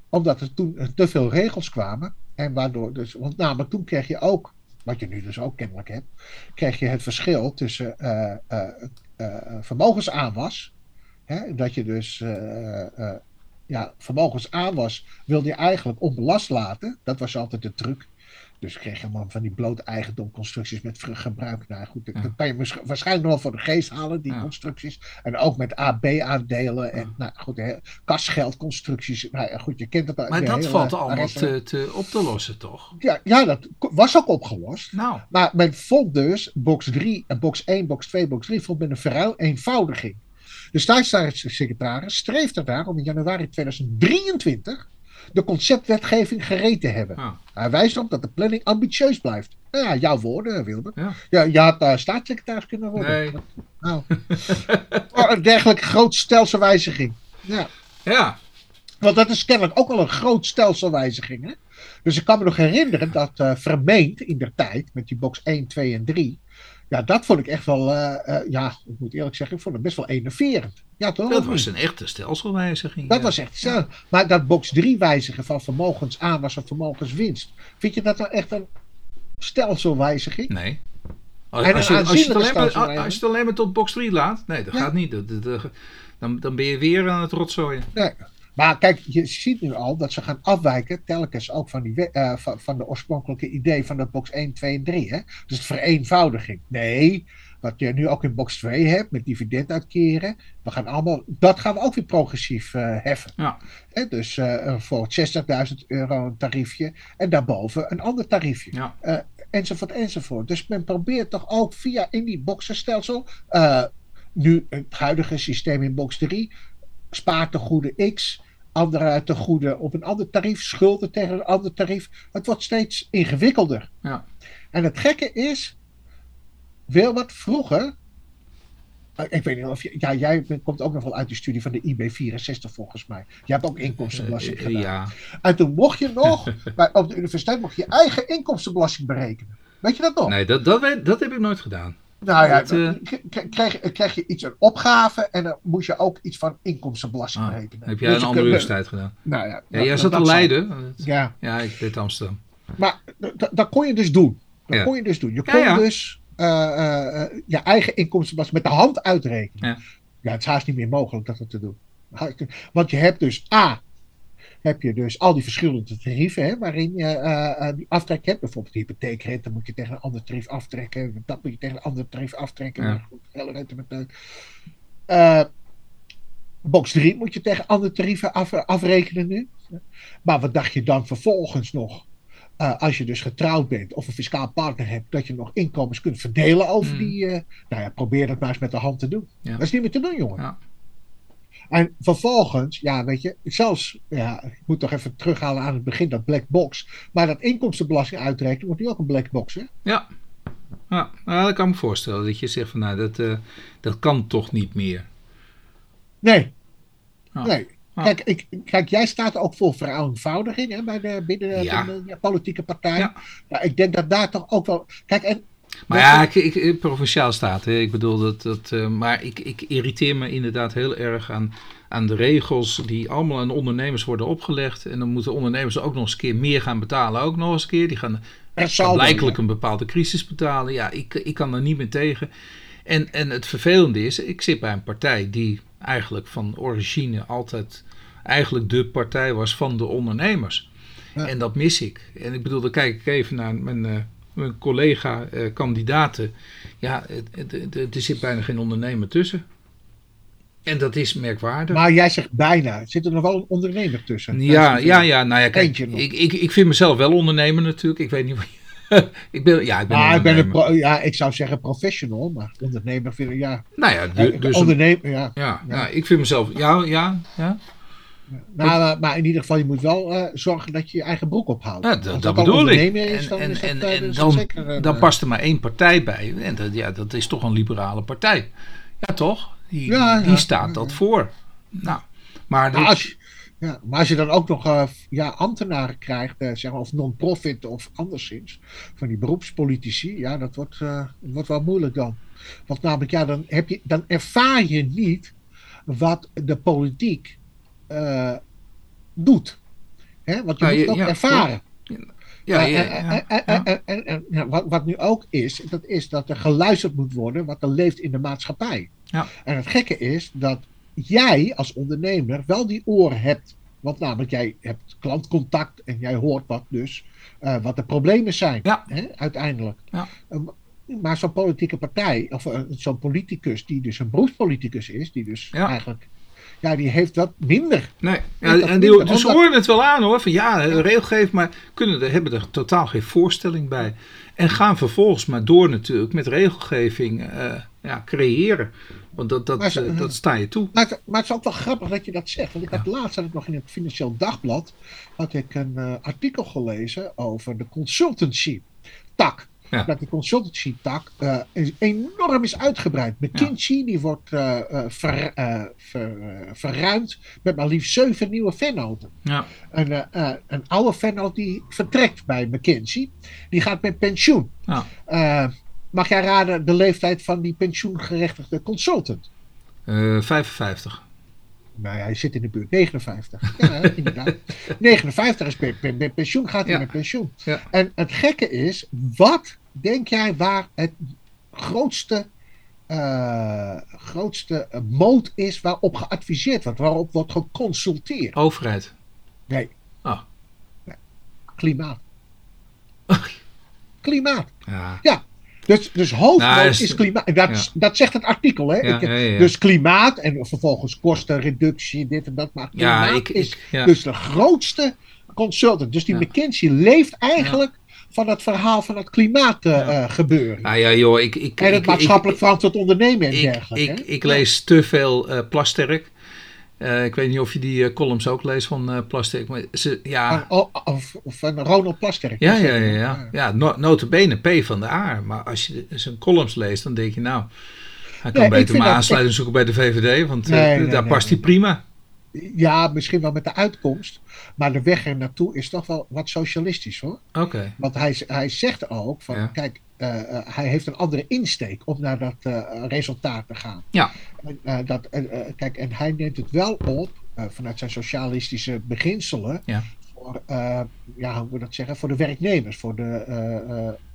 Omdat er toen te veel regels kwamen. En waardoor dus, want namelijk toen kreeg je ook, wat je nu dus ook kennelijk hebt, kreeg je het verschil tussen eh, eh, eh, vermogensaanwas. Hè, dat je dus ja, vermogensaanwas wilde je eigenlijk onbelast laten. Dat was altijd de truc. Dus kreeg je man van die bloot eigendomconstructies met vruchtgebruik. Nou goed, dat Ja. dat kan je waarschijnlijk nog wel voor de geest halen, die Ja. constructies. En ook met AB-aandelen en Ja. nou goed, kasgeldconstructies. Nou goed, je kent al. maar dat hele valt allemaal te, te op te lossen toch? Ja, ja, dat was ook opgelost. Nou, Maar men vond dus box 3 en box 1, box 2, box 3 vond men een vereenvoudiging. De staatssecretaris streeft ernaar om in januari 2023 de conceptwetgeving gereed te hebben. ja. Hij wijst erop dat de planning ambitieus blijft. Nou ja, jouw woorden, Wilbert. Ja. Ja, je had eh, staatssecretaris kunnen worden. Nee. Nou. Maar een dergelijke groot stelselwijziging. Ja. ja. Want dat is kennelijk ook al een groot stelselwijziging. Hè? Dus ik kan me nog herinneren dat eh vermeend in der tijd, met die box 1, 2 en 3. Ja, dat vond ik echt wel, eh, eh, ja, ik moet eerlijk zeggen, ik vond het best wel enerverend. Ja, toch? Dat was een echte stelselwijziging. Dat ja. was echt zo. Maar dat box 3 wijzigen van vermogensaanwas of vermogenswinst. Vind je dat nou echt een stelselwijziging? Nee. Als, een je, als, je het alleen maar, stelselwijziging. als je het alleen maar tot box 3 laat, nee, dat Ja. gaat niet. Dat, dat- dat- dan, dan ben je weer aan het rotzooien. Nee. Maar kijk, je ziet nu al dat ze gaan afwijken, telkens ook van, die, eh, van, van de oorspronkelijke idee van de box 1, 2 en 3. Hè? Dus vereenvoudiging. Nee, wat je nu ook in box 2 hebt, met dividend uitkeren. We gaan allemaal, dat gaan we ook weer progressief eh, heffen. Ja. Hè? Dus eh, voor 60.000 euro een tariefje en daarboven een ander tariefje. Ja. Enzovoort, enzovoort. Dus men probeert toch ook via in die boxenstelsel, nu het huidige systeem in box 3, spaartegoeden X, andere tegoeden op een ander tarief, schulden tegen een ander tarief. Het wordt steeds ingewikkelder. Ja. En het gekke is, wil wat vroeger. eh, Ik weet niet of je. Ja, jij komt ook nog wel uit de studie van de IB64 volgens mij. Je hebt ook inkomstenbelasting Eh, gedaan. ja. En toen mocht je nog, bij, op de universiteit mocht je je eigen inkomstenbelasting berekenen. Weet je dat nog? Nee, dat, dat, dat heb ik nooit gedaan. Nou ja, Dat, eh, dan k- krijg, je- krijg je iets een opgave en dan moet je ook iets van inkomstenbelasting Ah, rekenen. heb jij Dus een andere universiteit gedaan? Nou ja, Ja, dat- jij zat dat in zal. Leiden. Ja, Ja, ik deed Amsterdam. maar dat kon je dus doen. Dat Ja. kon je dus doen. Je kon ja. dus eh, eh, eh, je eigen inkomstenbelasting met de hand uitrekenen. Ja. Het is haast niet meer mogelijk dat te doen. Want je hebt dus A, heb je dus al die verschillende tarieven hè, waarin je eh, die aftrek hebt. Bijvoorbeeld hypotheekrente moet je tegen een ander tarief aftrekken. Dat moet je tegen een ander tarief aftrekken. Ja. Goed, met Eh, box 3 moet je tegen andere tarieven af, afrekenen nu. Maar wat dacht je dan vervolgens nog? als je dus getrouwd bent of een fiscaal partner hebt, dat je nog inkomens kunt verdelen over Hmm. die. nou ja, probeer dat maar eens met de hand te doen. Ja. Dat is niet meer te doen, jongen. Ja. En vervolgens, ja, weet je, zelfs, ja, ik moet toch even terughalen aan het begin, dat black box. Maar dat inkomstenbelasting uitrekenen wordt nu ook een black box, hè? Ja. Ja, nou, dat kan ik me voorstellen. Dat je zegt van nou, dat, eh, dat kan toch niet meer. Nee. Nee. Kijk, ik, kijk, jij staat ook voor vereenvoudiging hè, bij de, binnen de, Ja. de- de politieke partij. Ja. Ja. ik denk dat daar toch ook wel. Kijk, en Maar Dat- ja, ik, ik, ik- provinciaal staat. Hè. Ik bedoel dat. dat eh, maar ik, ik irriteer me inderdaad heel erg aan, aan de regels die allemaal aan ondernemers worden opgelegd. En dan moeten ondernemers ook nog eens een keer meer gaan betalen. Ook nog eens een keer. Die gaan saldo, blijkelijk een bepaalde crisis betalen. Ja, ik, ik kan er niet meer tegen. En, en het vervelende is, ik zit bij een partij die eigenlijk van origine altijd eigenlijk de partij was van de ondernemers. Ja. En dat mis ik. En ik bedoel, dan kijk ik even naar mijn, eh, mijn collega-kandidaten. ja, het- het- het- er zit bijna geen ondernemer tussen. En dat is merkwaardig. Maar jij zegt bijna. Zit er nog wel een ondernemer tussen? Ja, ja, ja, nou ja, kijk, ik, ik, ik vind mezelf wel ondernemer natuurlijk. Ik weet niet wat ik ben, ja, ik ben Maar ik, ben een pro- ja, ik zou zeggen professional, maar ondernemer vind ik, ja. Nou ja, Eh, dus ondernemer, ja. ja, ja, ik vind mezelf, ja, ja, ja. Nou, maar- maar in ieder geval, je moet wel eh, zorgen dat je je eigen broek ophoudt. Ja, dat, bedoel ik. is, dan en, is dat, en, eh, en dat dan, zeker een, dan eh, past er maar één partij bij. En dat, ja, dat is toch een liberale partij. Ja, toch? Die, Ja, die ja. staat dat voor. Nou, maar als, je- ja, maar als je dan ook nog eh, ja, ambtenaren krijgt, eh, zeg maar, of non-profit of anderszins, van die beroepspolitici, ja, dat wordt, eh, wordt wel moeilijk dan. Want namelijk, ja, dan, heb je, dan ervaar je niet wat de politiek eh, doet. Hè? Want je Ja, moet het ook ja, ervaren. ja, ja, wat, nu ook is, dat is dat er geluisterd moet worden wat er leeft in de maatschappij. Ja. En het gekke is dat jij als ondernemer wel die oren hebt. Want namelijk, jij hebt klantcontact en jij hoort wat dus, eh, wat de problemen zijn, Ja. hè, uiteindelijk. Ja. Eh, maar zo'n politieke partij, of zo'n politicus die dus een beroepspoliticus is, die dus Ja. eigenlijk, ja, die heeft wat minder. Nee, dat ja, en die, dus ze horen het wel aan hoor. Van ja, regelgeving, maar kunnen er, hebben er totaal geen voorstelling bij. En gaan vervolgens maar door natuurlijk met regelgeving eh, ja, creëren. Want dat, dat, ze- eh, dat sta je toe. Maar het, maar het is ook wel grappig dat je dat zegt. Want ik had laatst had ik nog in het Financieel Dagblad had ik een eh, artikel gelezen over de consultancy tak. Ja. Dat die consultancy tak is enorm is uitgebreid. McKinsey die wordt eh, eh, ver, ver, verruimd met maar liefst zeven nieuwe vennoten. Ja. Een, een oude vennoot die vertrekt bij McKinsey. Die gaat met pensioen. Mag jij raden de leeftijd van die pensioengerechtigde consultant? Eh, 55. Nou ja, hij zit in de buurt. 59. Ja, inderdaad. 59 is pensioen, gaat hij Ja. met pensioen. Ja. En het gekke is, wat denk jij waar het grootste, eh, grootste moot is waarop geadviseerd wordt, waarop wordt geconsulteerd? Overheid. Nee. Ah. Nee. Klimaat. Klimaat. Ja. Dus, dus hoofdmoot Nou, is, is- klimaat. Dat, ja. dat zegt het artikel, hè? Ja, Ik-. Dus klimaat en vervolgens kostenreductie, dit en dat. Maar Ja, klimaat ik, is ik, dus de grootste consultant. Dus die. McKinsey leeft eigenlijk van het verhaal van het klimaat eh, eh, gebeuren. Nou ja, joh, ik, ik, en het ik- maatschappelijk verantwoord ondernemen en ik, dergelijke. ik, ik lees te veel eh Plasterk. Eh, ik weet niet of je die eh, columns ook leest van eh Plasterk. Maar ze, ja, Van, oh, of, of van Ronald Plasterk. ja, ja, ja, ja. ja no, notabene P van de A. Maar als je zijn columns leest, dan denk je nou... Hij kan Nee, beter maar aansluiting zoeken bij de VVD. Want Nee, nee, daar past hij prima. Ja, misschien wel met de uitkomst. Maar de weg er naartoe is toch wel wat socialistisch hoor. Oké. Want hij, hij zegt ook van, Ja. kijk, hij heeft een andere insteek om naar dat resultaat te gaan. Ja. dat, kijk, en hij neemt het wel op vanuit zijn socialistische beginselen. Ja. Voor, ja, hoe moet dat zeggen? Voor de werknemers, voor de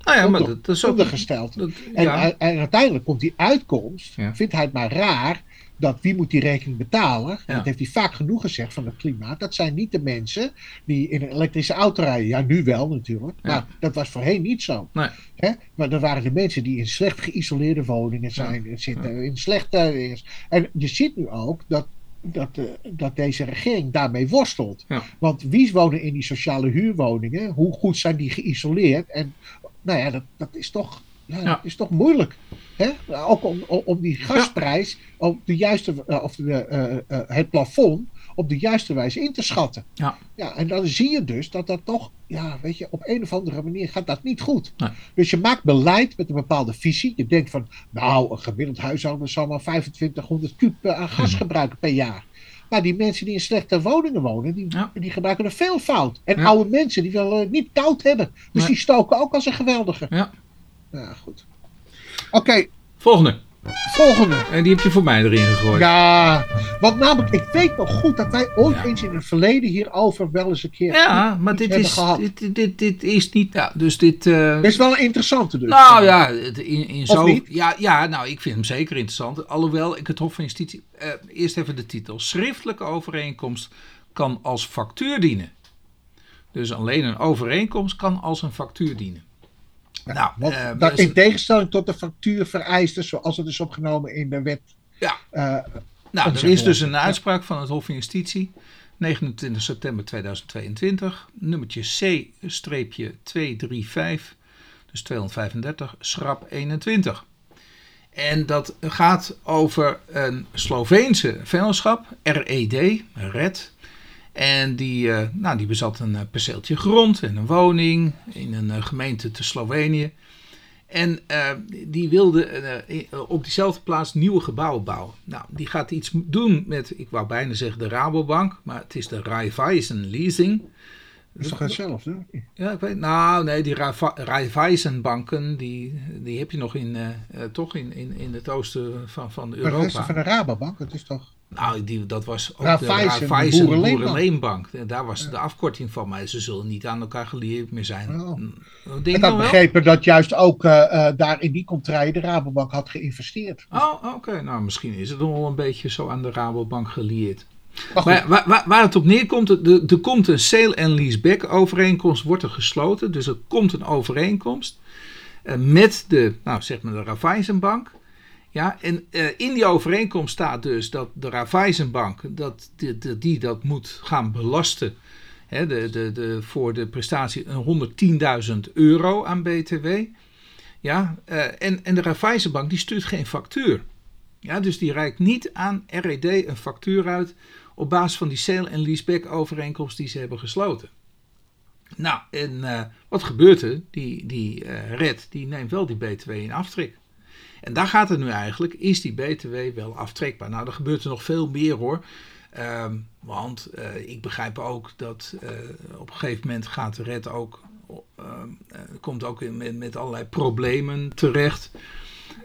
nou ja, maar dat, is ook ondergesteld. en, en, uiteindelijk komt die uitkomst, vindt hij het maar raar dat wie moet die rekening betalen? Dat heeft hij vaak genoeg gezegd van het klimaat. Dat zijn niet de mensen die in een elektrische auto rijden. Ja, nu wel natuurlijk. Maar dat was voorheen niet zo. Nee. Hè? Maar dat waren de mensen die in slecht geïsoleerde woningen zijn, zitten, in slechte. En je ziet nu ook dat dat, uh, dat deze regering daarmee worstelt. Want wie wonen in die sociale huurwoningen? Hoe goed zijn die geïsoleerd? En nou ja, dat, dat is toch ja, ja. is toch moeilijk. Hè? Ook om, om die gasprijs op de juiste, eh, of de, uh, uh, het plafond op de juiste wijze in te schatten. Ja. Ja, en dan zie je dus dat dat toch, ja, weet je, op een of andere manier gaat dat niet goed. Dus je maakt beleid met een bepaalde visie. Je denkt van, nou, een gemiddeld huishouden zal maar 2500 kub aan gas mhm. gebruiken per jaar. Maar die mensen die in slechte woningen wonen, die, die gebruiken er veel fout. En oude mensen die willen niet koud hebben. Dus die stoken ook als een geweldige. Ja. Ja, goed. Oké. Volgende. Volgende. En die heb je voor mij erin gegooid. Ja, want namelijk, ik weet nog goed dat wij ooit eens in het verleden hierover wel eens een keer. Ja, maar dit is, dit, dit, dit, is niet. Ja, dus dit. Uh, is wel een interessante, dus. Nou ja, in, in zo. Ja, ja, nou, ik vind hem zeker interessant. Alhoewel ik het Hof van Justitie. Uh, eerst even de titel. Schriftelijke overeenkomst kan als factuur dienen. Dus alleen een overeenkomst kan als een factuur dienen nou, uh, dat in tegenstelling tot de factuurvereisten zoals het is opgenomen in de wet. Ja. Uh, nou, er is dus een uitspraak van het Hof van Justitie, 29 september 2022, nummertje C-235, dus 235, schrap 21. En dat gaat over een Sloveense vennootschap, RED, RED, en die, uh, nou, die bezat een uh, perceeltje grond en een woning in een uh, gemeente te Slovenië. En die wilde op diezelfde plaats nieuwe gebouwen bouwen. Nou, die gaat iets doen met, ik wou bijna zeggen de Rabobank, maar het is de Raiffeisen Leasing. Dat is toch hetzelfde? Ja, ik weet Nou, nee, die Raiffeisenbanken, die, die heb je nog in, toch in, in, in het oosten van, van Europa. Maar van de Rabobank, dat is toch... Nou, die, dat was ook de Raiffeisen Boerenleenbank. Daar was de afkorting van, maar ze zullen niet aan elkaar gelieerd meer zijn. Oh. Ik had begrepen dat juist ook uh, daar in die contraille de Rabobank had geïnvesteerd. Oh, oké. Nou, misschien is het wel een beetje zo aan de Rabobank gelieerd. Maar, waar, waar, waar, het op neerkomt, er komt een sale- en leaseback overeenkomst, wordt er gesloten. Dus er komt een overeenkomst uh, met de, nou zeg maar de Raiffeisenbank. Ja, en uh, in die overeenkomst staat dus dat de Raiffeisenbank dat die, dat moet gaan belasten hè, de, de, de, voor de prestatie 110.000 euro aan BTW. Ja, uh, en, en de Raiffeisenbank die stuurt geen factuur. Ja, dus die reikt niet aan RED een factuur uit op basis van die sale- en leaseback overeenkomst die ze hebben gesloten. Nou, en uh, wat gebeurt er? Die, die RED die neemt wel die BTW in aftrek. En daar gaat het nu eigenlijk, is die BTW wel aftrekbaar? Nou, er gebeurt er nog veel meer hoor. Um, want uh, ik begrijp ook dat uh, op een gegeven moment gaat de red ook, uh, komt ook in, met, met, allerlei problemen terecht.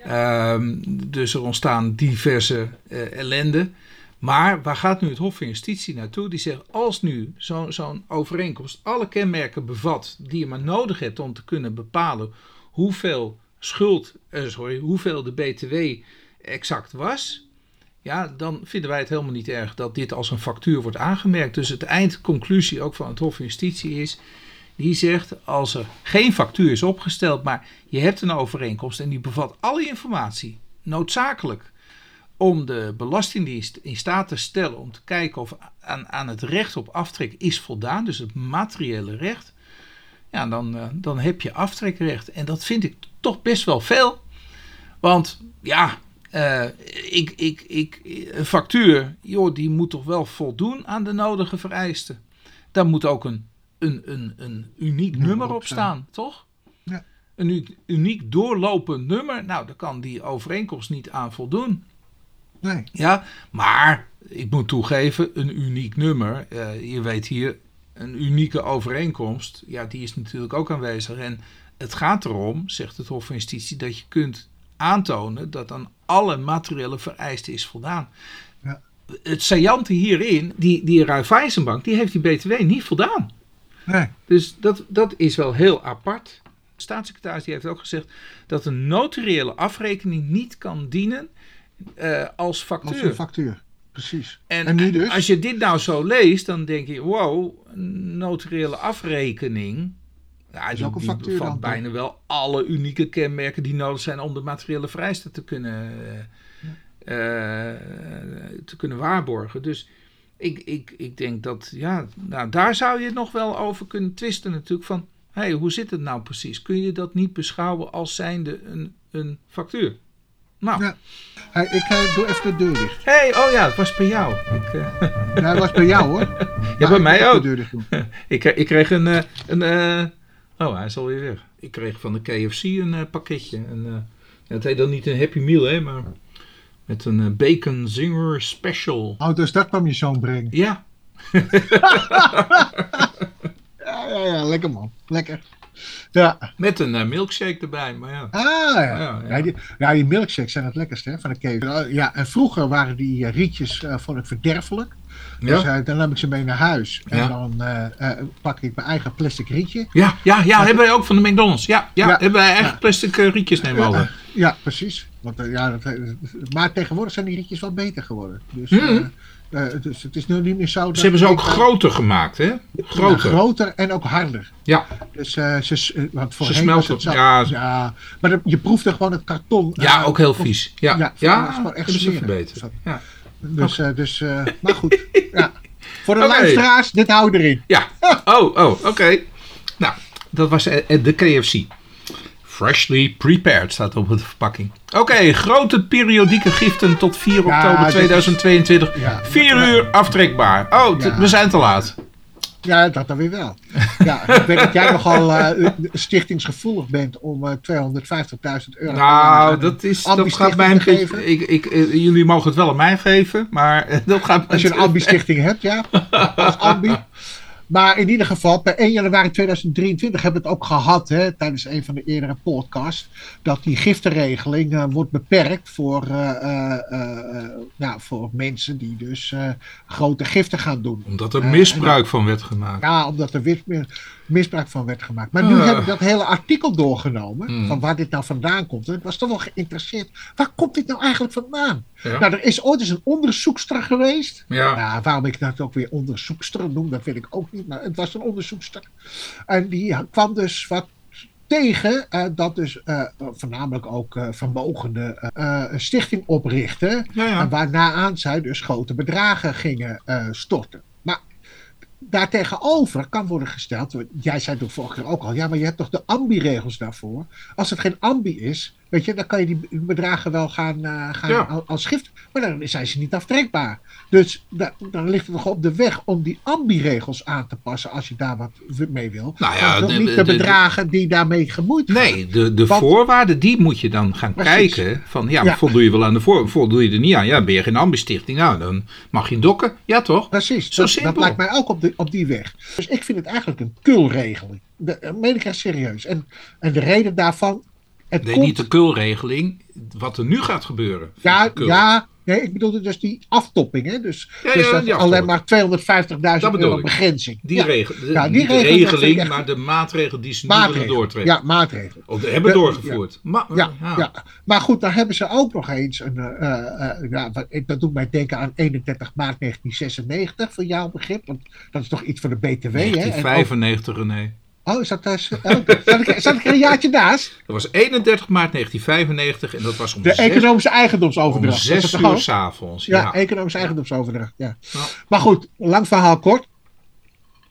Um, dus er ontstaan diverse ellende. Maar waar gaat nu het Hof van Justitie naartoe? Die zegt, als nu zo'n zo overeenkomst alle kenmerken bevat die je maar nodig hebt om te kunnen bepalen hoeveel schuld, uh, sorry, hoeveel de BTW exact was, ja, dan vinden wij het helemaal niet erg dat dit als een factuur wordt aangemerkt. Dus het eindconclusie ook van het Hof van Justitie is, die zegt als er geen factuur is opgesteld, maar je hebt een overeenkomst en die bevat alle informatie noodzakelijk om de belastingdienst in staat te stellen om te kijken of aan, aan het recht op aftrek is voldaan, dus het materiële recht, ja, dan, uh, dan heb je aftrekrecht. En dat vind ik toch best wel veel. Want ja, uh, ik, ik, ik, een factuur, joh, die moet toch wel voldoen aan de nodige vereisten. Daar moet ook een, een, een, een uniek nummer op staan, toch? Ja. Een uniek doorlopend nummer, nou, daar kan die overeenkomst niet aan voldoen. Nee. Ja, maar ik moet toegeven, een uniek nummer. Uh, je weet hier een unieke overeenkomst, ja, die is natuurlijk ook aanwezig. En het gaat erom, zegt het Hof van Justitie, dat je kunt aantonen dat aan alle materiële vereisten is voldaan. Ja. Het saillante hierin, die, die Raiffeisenbank, die heeft die BTW niet voldaan. Nee. Dus dat, dat is wel heel apart. De staatssecretaris die heeft ook gezegd dat een notariële afrekening niet kan dienen eh, als Als factuur. een factuur. Precies. En, dus? als je dit nou zo leest, dan denk je, wow, een notariële afrekening. Ja, Is die, ook een factuur dan, bijna wel alle unieke kenmerken die nodig zijn om de materiële vereisten te kunnen, eh, te kunnen waarborgen. Dus ik, ik, ik denk dat, ja, nou, daar zou je nog wel over kunnen twisten natuurlijk. Van, hé, hey, hoe zit het nou precies? Kun je dat niet beschouwen als zijnde een, een factuur? Nou, Ja. Hey, ik eh, doe even de deur dicht. hey, oh ja, het was bij jou. Ik, eh, Ja, dat was bij jou hoor. Ja, bij mij ik moet ook. De deur dicht doen. Ik, ik kreeg een. een oh, hij is alweer weg. Ik kreeg van de KFC een eh, pakketje. Eh, ja, het heet dan niet een Happy Meal, hè, maar met een eh, Bacon Zinger Special. Oh, dus dat kwam je zoon brengen. Ja, Ja, ja, ja, lekker man. Lekker. Ja. met een milkshake erbij. Maar ja. Ah, ja. Ja, Ja, ja. die, ja, die milkshakes zijn het lekkerste hè, van de KFC. Ja, en vroeger waren die rietjes eh, vond ik verderfelijk. Dus Ja, eh, dan nam ik ze mee naar huis. En Ja. dan eh, eh, pak ik mijn eigen plastic rietje. ja, ja, ja, hebben wij ook van de McDonald's. Ja, ja, hebben wij eigen plastic rietjes nemen we. Ja, precies. Want, ja, dat, maar tegenwoordig zijn die rietjes wel beter geworden. Dus, eh, dus het is nu niet meer zo. dat Ze hebben ze ook groter gemaakt, hè? Groter. groter en ook harder. Ja, Dus ze, want voorheen smelten. het Ja. ja, maar je proefde gewoon het karton. ja ook heel vies. Ja, ja, ja, is echt ze verbeterd. Zo. Ja. Dus, eh, dus eh, maar goed. Ja. Voor de luisteraars, dit houden erin. Ja. Oh, oh, oké. Nou, dat was eh, de KFC. Freshly prepared staat op de verpakking. Oké, grote periodieke giften tot 4 Ja, oktober dit is- 2022. Ja. 4 uur aftrekbaar. Oh, Ja. we zijn te laat. Ja, dat dan weer wel. Ja, ik weet dat jij nogal eh, stichtingsgevoelig bent om eh 250.000 euro Nou, dat, is, dat gaat mij een beetje... Ik, ik, eh, jullie mogen het wel aan mij geven, maar dat gaat Als je een ambi-stichting hebt, ja. Als ambi. Maar in ieder geval, per 1 januari 2023 hebben we het ook gehad, hè, tijdens een van de eerdere podcasts, dat die giftenregeling eh, wordt beperkt voor, ja, voor mensen die dus grote giften gaan doen. Omdat er misbruik van werd gemaakt. Ja, omdat er meer misbruik van werd gemaakt. Maar nu Ah. heb ik dat hele artikel doorgenomen, Hmm. van waar dit nou vandaan komt. En ik was toch wel geïnteresseerd. Waar komt dit nou eigenlijk vandaan? Ja. Nou, er is ooit eens een onderzoekster geweest. Ja. Ja, waarom ik dat ook weer onderzoekster noem, dat weet ik ook niet. Maar het was een onderzoekster. En die kwam dus wat tegen eh, dat dus eh, voornamelijk ook vermogende eh, een stichting oprichten. Ja, ja. En waarna aan zij dus grote bedragen gingen storten. Daartegenover kan worden gesteld, jij zei toen vorige keer ook al, ja, maar je hebt toch de ambi-regels daarvoor. Als het geen ambi is, weet je, dan kan je die bedragen wel gaan, eh, gaan Ja. als gift, maar dan zijn ze niet aftrekbaar. Dus da- dan ligt het nog op de weg om die ambi-regels aan te passen als je daar wat mee wil. Nou ja, de- niet de, bedragen die daarmee gemoeid gaan. Nee, de, de Want- voorwaarden, die moet je dan gaan Precies. kijken. Van, ja, Ja. voldoe je wel aan de voor, voldoe je er niet aan? Ja, ben je geen ambistichting? Nou, dan mag je dokken. Ja, toch? Precies, Zo dat, simpel. dat lijkt mij ook op, de, op die weg. Dus ik vind het eigenlijk een kulregeling. Dat eh, meen ik echt serieus. En, en de reden daarvan. Het Nee, komt, niet de kulregeling. Wat er nu gaat gebeuren. ja, ja, nee, ik bedoelde dus die aftopping. Hè? Dus, Ja, dus dat alleen maar 250.000 bedoel euro begrenzing. Die regel, de, die regeling, echt- maar de maatregel die ze nu doortrekken. Ja, maatregelen. Of de hebben De- doorgevoerd. Maar, Ja, ja. maar goed, dan hebben ze ook nog eens een. eh, eh, ja, dat doet mij denken aan 31 maart 1996, voor jouw begrip. Want dat is toch iets van de BTW, hè? En ook- 1995, René. Oh, is dat. eh, oh, zat, ik, zat ik er een jaartje naast? Dat was 31 maart 1995 en dat was om De zes, economische om eigendomsoverdracht. Is zes uur s'avonds. Ja, Ja. economische eigendomsoverdracht. Ja. Ja. Maar goed, lang verhaal kort.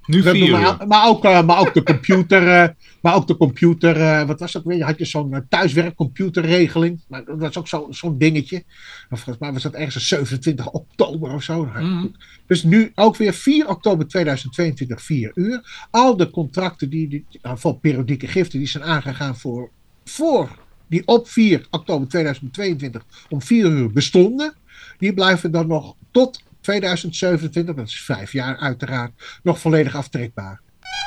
Nu vier maar, maar, ook, eh, maar ook de computer. eh, maar ook de computer. eh, wat was dat weer? Had je zo'n thuiswerkcomputerregeling. Maar dat was ook zo- zo'n dingetje. Maar volgens mij was dat ergens een 27 oktober of zo. Mhm. Dus nu ook weer 4 oktober 2022, 4 uur. Al de contracten die, die, voor periodieke giften die zijn aangegaan voor, voor die op 4 oktober 2022 om 4 uur bestonden. Die blijven dan nog tot 2027, dat is vijf jaar uiteraard, nog volledig aftrekbaar.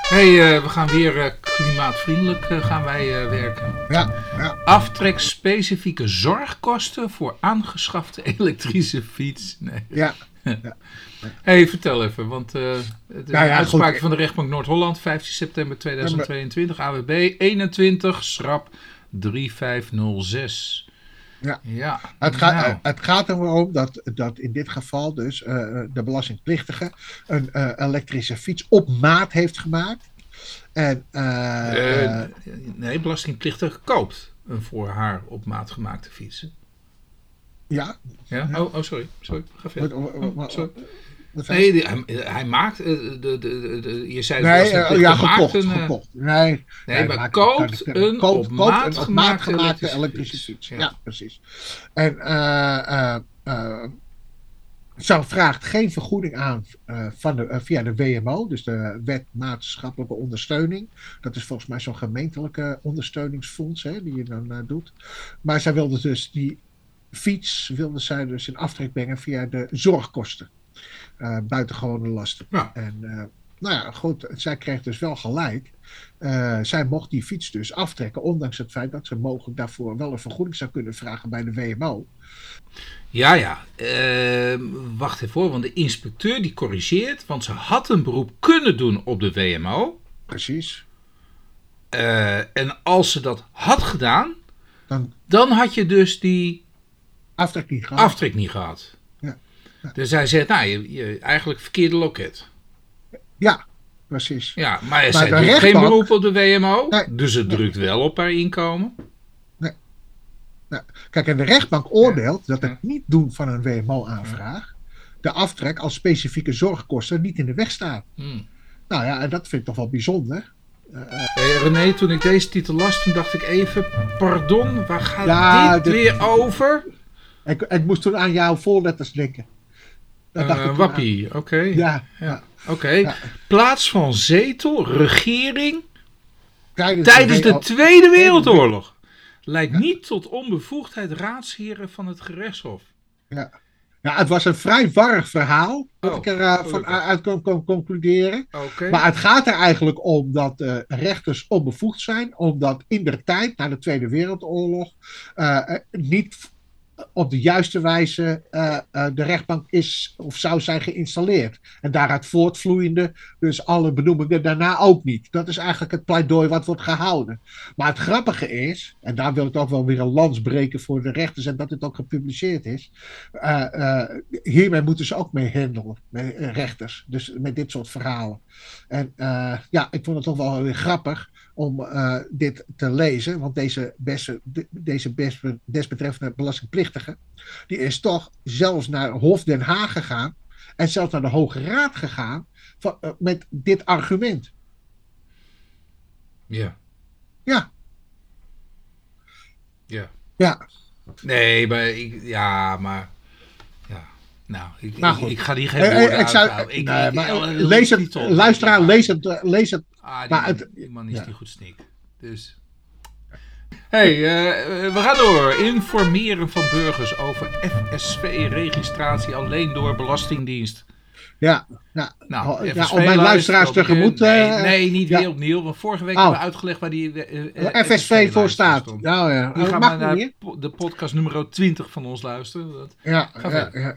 hey, uh, we gaan weer uh, klimaatvriendelijk uh, gaan wij werken. Ja, ja. Aftrek specifieke zorgkosten voor aangeschafte elektrische fiets. Nee. Ja. ja. hey, vertel even, want de ja, uitspraak goed. van de rechtbank Noord-Holland, 15 september 2022, AWB 21, schrap 3506. Ja. ja. Het, gaat, nou. het gaat erom dat, dat in dit geval dus uh, de belastingplichtige een uh, elektrische fiets op maat heeft gemaakt. En, uh, nee, belastingplichtige koopt een voor haar op maat gemaakte fiets. Ja. ja? Oh, oh, sorry. sorry. Ga verder. Oh, sorry. Nee, die, hij, hij, maakt. De, de, de, de, je zei nee, uh, ja, gekocht, een, gekocht. Nee, nee maar koopt een koopt, op maat, een op gemaakte, maat gemaakte elektrische, fiets. Ja, Ja. precies. En zo vraagt geen vergoeding aan van de, via de WMO, dus de Wet Maatschappelijke Ondersteuning. Dat is volgens mij zo'n gemeentelijke ondersteuningsfonds hè, die je dan doet. Maar zij wilde dus die fiets wilde zij dus in aftrek brengen via de zorgkosten. Uh, buitengewone lasten. Ja. En uh, nou ja, goed, zij kreeg dus wel gelijk. Uh, zij mocht die fiets dus aftrekken, ondanks het feit dat ze mogelijk daarvoor wel een vergoeding zou kunnen vragen bij de WMO. Ja, ja. Uh, wacht even hoor, want de inspecteur die corrigeert, want ze had een beroep kunnen doen op de WMO. Precies. en als ze dat had gedaan, dan, dan had je dus die aftrek niet gehad. Aftrek niet gehad. Dus hij zegt, nou, je, je eigenlijk verkeerde loket. Ja, precies. Ja, maar, doet rechtbank... geen beroep op de WMO, nee. dus het drukt nee. wel op haar inkomen. Nee. Nou, kijk, en de rechtbank oordeelt ja. dat het niet doen van een WMO-aanvraag de aftrek als specifieke zorgkosten niet in de weg staat. Hmm. Nou ja, en dat vind ik toch wel bijzonder. Uh, hey, René, toen ik deze titel las, toen dacht ik even, pardon, waar gaat ja, dit, dit weer over? Ik, ik, moest toen aan jouw voorletters denken. Uh, wappie, oké. Okay. Ja. ja. Oké. Okay. Ja. Plaats van zetel, regering. Tijdens, tijdens de, de, Tweede Wereldoorlog. Leidt ja. niet tot onbevoegdheid raadsheren van het gerechtshof. Ja. Ja, het was een vrij warrig verhaal, wat Oh, ik er van uit kon, kon concluderen. Oké. Maar het gaat er eigenlijk om dat uh, rechters onbevoegd zijn, omdat in de tijd, na de Tweede Wereldoorlog, uh, niet op de juiste wijze uh, uh, de rechtbank is of zou zijn geïnstalleerd. En daaruit voortvloeiende, dus alle benoemingen daarna ook niet. Dat is eigenlijk het pleidooi wat wordt gehouden. Maar het grappige is, en daar wil ik ook wel weer een lans breken voor de rechters en dat het ook gepubliceerd is. Uh, hiermee moeten ze ook mee handelen, met rechters. Dus met dit soort verhalen. En ja, ik vond het toch wel weer grappig om uh, dit te lezen. Want deze, beste, deze best, desbetreffende belastingplichtige, die is toch zelfs naar Hof Den Haag gegaan en zelfs naar de Hoge Raad gegaan van, uh, met dit argument. Ja. Ja. Ja. Ja. Nee, maar ik, ja, maar. Ja. Nou, ik, ik, ga hier geen woorden ik, zou, ik, maar, lees het, luisteraar, lees het, lees het. Ah, die, maar het, die man is ja. niet goed snik. Dus. hey, uh, we gaan door. Informeren van burgers over FSV-registratie alleen door Belastingdienst. Ja, ja. Nou, ja, om mijn luisteraars tegemoet. Nee, nee, niet weer ja. opnieuw. Want vorige week oh. hebben we uitgelegd waar die uh, FSV voor staat. Nou ja, nu gaan we naar de podcast nummer 20 van ons luisteren. Dat ja, ja, ja.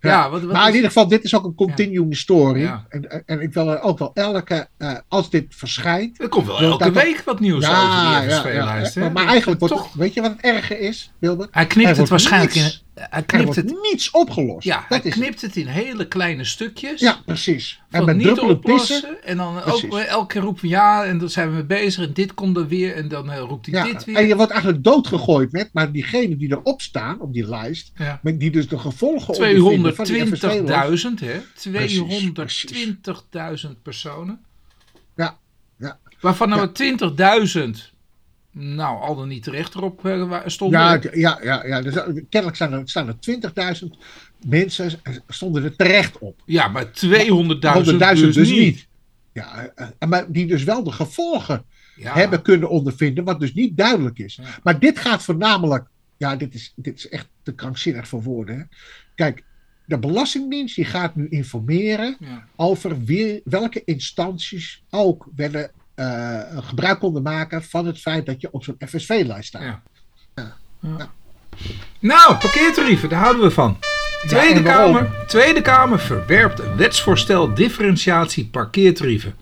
Ja, ja wat, wat maar in ieder geval, dit is ook een continuing story. En, en ik wil ook wel elke, uh, als dit verschijnt. Er komt wel elke week wat nieuws over die FSV-lijst. Maar, maar eigenlijk wordt toch... het, weet je wat het erge is, Wilbert? Hij knipt het waarschijnlijk in. Hij knipt het niets opgelost. Ja, dat hij knipt het in hele kleine stukjes. Ja, precies. En met niet oplossen. En dan precies. ook elke keer roepen ja, en dan zijn we mee bezig. En dit komt er weer. En dan uh, roept hij ja, dit weer. En je wordt eigenlijk doodgegooid met, maar diegenen die erop staan, op die lijst, ja. met die dus de gevolgen 220.000, hè? 220.000 personen. Ja, ja. Waarvan nou ja. 20.000 nou, al dan niet terecht erop uh, stonden. Ja, ja, ja, ja. Dus, kennelijk staan er, staan er 20.000 mensen stonden er terecht op. Ja, maar 200.000 dus, dus niet. Ja, maar die dus wel de gevolgen ja. hebben kunnen ondervinden, wat dus niet duidelijk is. Ja. Maar dit gaat voornamelijk, ja, dit is, dit is echt te krankzinnig voor woorden. Hè? Kijk, de Belastingdienst die gaat nu informeren Ja. over wie, welke instanties ook werden, eh, gebruik konden maken van het feit dat je op zo'n FSV-lijst staat. Ja. Ja. Ja. Nou, parkeertarieven, daar houden we van. Tweede? Kamer, Tweede Kamer verwerpt een wetsvoorstel differentiatie parkeertarieven.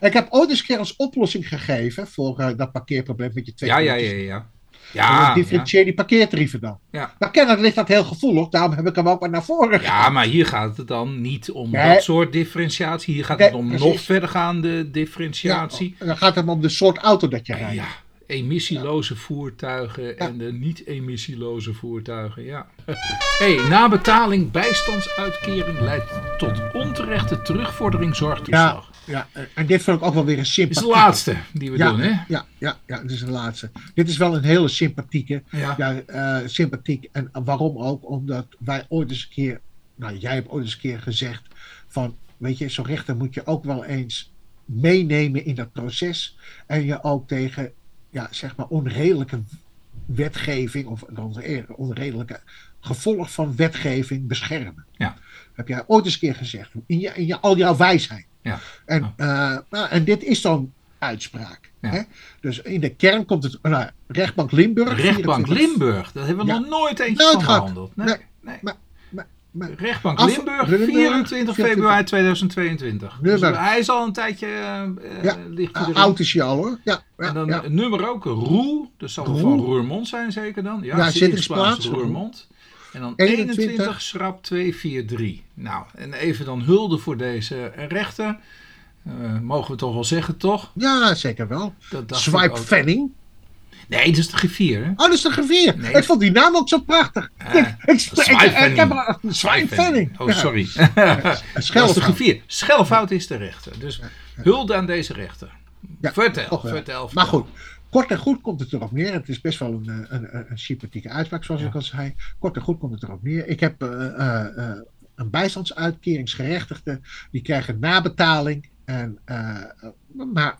Ik heb ooit eens een keer als oplossing gegeven voor eh, dat parkeerprobleem met je twee Ja, ja, ja, ja. Ja, ja. differentieer die parkeertarieven dan. Ja. Nou, kennelijk ligt dat heel gevoelig, daarom heb ik hem ook maar naar voren Ja, maar hier gaat het dan niet om Nee. dat soort differentiatie. Hier gaat Nee, het om precies. nog verdergaande differentiatie. Ja, dan gaat het om de soort auto dat je rijdt. Ja, emissieloze voertuigen en de niet-emissieloze voertuigen. Ja. hey, nabetaling bijstandsuitkering leidt tot onterechte terugvordering zorgtoeslag. Ja, eh, en dit vind ik ook wel weer een Dit is sympathieke. de laatste die we ja, doen, hè? Ja, ja, ja, dit is de laatste. Dit is wel een hele sympathieke. Ja. Ja, eh, sympathiek. En waarom ook? Omdat wij ooit eens een keer, nou jij hebt ooit eens een keer gezegd van, weet je, zo'n rechter moet je ook wel eens meenemen in dat proces. En je ook tegen, ja, zeg maar, onredelijke wetgeving of onre- onredelijke gevolg van wetgeving beschermen. Ja. Heb jij ooit eens een keer gezegd, in, je, in je, al jouw wijsheid. Ja. En, eh, nou, en dit is zo'n uitspraak. Ja. Hè? Dus in de kern komt het, nou, rechtbank Limburg. Rechtbank 24 Limburg, dat hebben we Ja. nog nooit eentje Nooit van gehad. behandeld. Nee, Nee. nee. Maar- maar- Rechtbank Af- Limburg, Limburg, 24 februari 24. 2022. Nummer. Dus hij is al een tijdje eh, eh, Ja, ligt hij erin. oud is hij al hoor. Ja, ja, En dan ja. een nummer ook, Roel. Dus zal Roel. van Roermond zijn zeker dan. Ja, Ja, zittingsplaats Roermond. En dan 21. 21 schrap 243. Nou, en even dan hulde voor deze rechter. Eh, mogen we toch wel zeggen, toch? ja, zeker wel. Swipe. Fanning. Nee, dat is de griffier, hè? Oh, dat is de. Nee. Ik vond die naam ook zo prachtig. Eh, ik, ik, heb er een Swipe Fanning. Oh, sorry. Een Dat is de griffier. Schelfout is de rechter. Dus hulde aan deze rechter. Ja, vertel, toch vertel, Maar goed, kort en goed komt het erop neer. Het is best wel een, eh, een, een, sympathieke uitspraak, zoals Ja. ik al zei. Kort en goed komt het erop neer. Ik heb eh, eh, een bijstandsuitkeringsgerechtigde. Die krijgen nabetaling. En, maar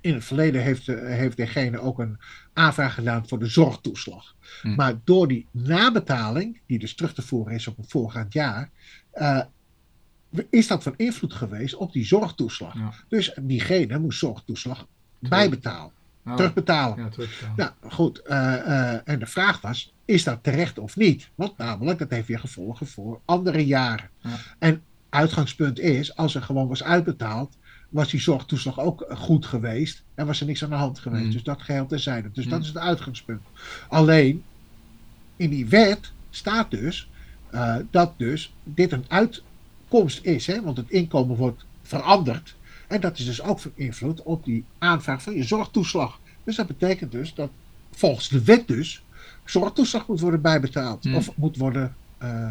in het verleden heeft, heeft degene ook een aanvraag gedaan voor de zorgtoeslag. Hm. Maar door die nabetaling, die dus terug te voeren is op een voorgaand jaar, eh, is dat van invloed geweest op die zorgtoeslag. Ja. Dus diegene moest zorgtoeslag bijbetalen, Oh, terugbetalen. Ja, terugbetalen. Nou goed, eh, eh, en de vraag was, is dat terecht of niet? Want namelijk, dat heeft weer gevolgen voor andere jaren. Ja. En uitgangspunt is, als er gewoon was uitbetaald, was die zorgtoeslag ook goed geweest en was er niks aan de hand geweest. Mm. Dus dat geheel terzijde. Dus Mm. dat is het uitgangspunt. Alleen, in die wet staat dus eh, dat dus dit een uitkomst is, hè? want het inkomen wordt veranderd. En dat is dus ook van invloed op die aanvraag van je zorgtoeslag. Dus dat betekent dus dat volgens de wet dus zorgtoeslag moet worden bijbetaald. Hmm. Of moet worden eh,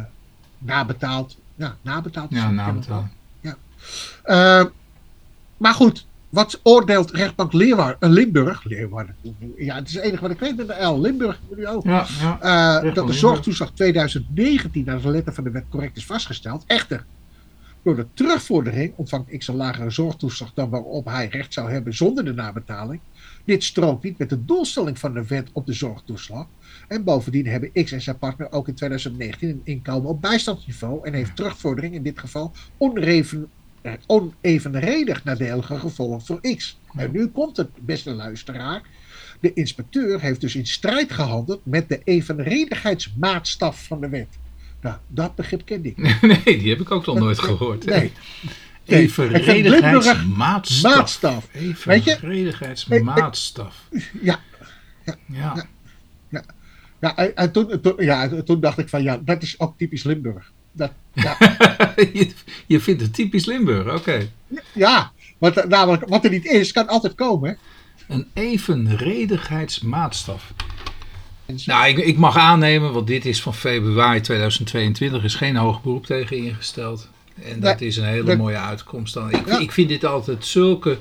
nabetaald. Ja, nabetaald. Ja, het nabetaling. eh, maar goed, wat oordeelt rechtbank Leeuwar, eh, Limburg? Leeuwarden. Ja, het is het enige wat ik weet met de L. Limburg, nu ook. Ja, ja. Eh, dat de zorgtoeslag 2019 naar de letter van de wet correct is vastgesteld. Echter, door de terugvordering ontvangt X een lagere zorgtoeslag dan waarop hij recht zou hebben zonder de nabetaling. Dit strookt niet met de doelstelling van de wet op de zorgtoeslag. En bovendien hebben X en zijn partner ook in 2019 een inkomen op bijstandsniveau en heeft terugvordering in dit geval oneven, onevenredig nadelige gevolgen voor X. En nu komt het, beste luisteraar. De inspecteur heeft dus in strijd gehandeld met de evenredigheidsmaatstaf van de wet. Nou, dat begrip ken ik. niet. Nee, die heb ik ook nog nooit gehoord. hè. Nee. Nee, Evenredigheidsmaatstaf. Maatstaf. Weet je? Evenredigheidsmaatstaf. Ja, Ja. ja, en, en toen, toen, ja, toen dacht ik van ja, dat is ook typisch Limburg. Dat, ja, je, je vindt het typisch Limburg, oké. ja want eh, namelijk wat er niet is, kan altijd komen. Een evenredigheidsmaatstaf. Nou, ik, ik mag aannemen, want dit is van februari 2022, is geen hoog beroep tegen ingesteld. En dat Nee, is een hele dat- mooie uitkomst dan. Ik, Ja. ik vind dit altijd zulke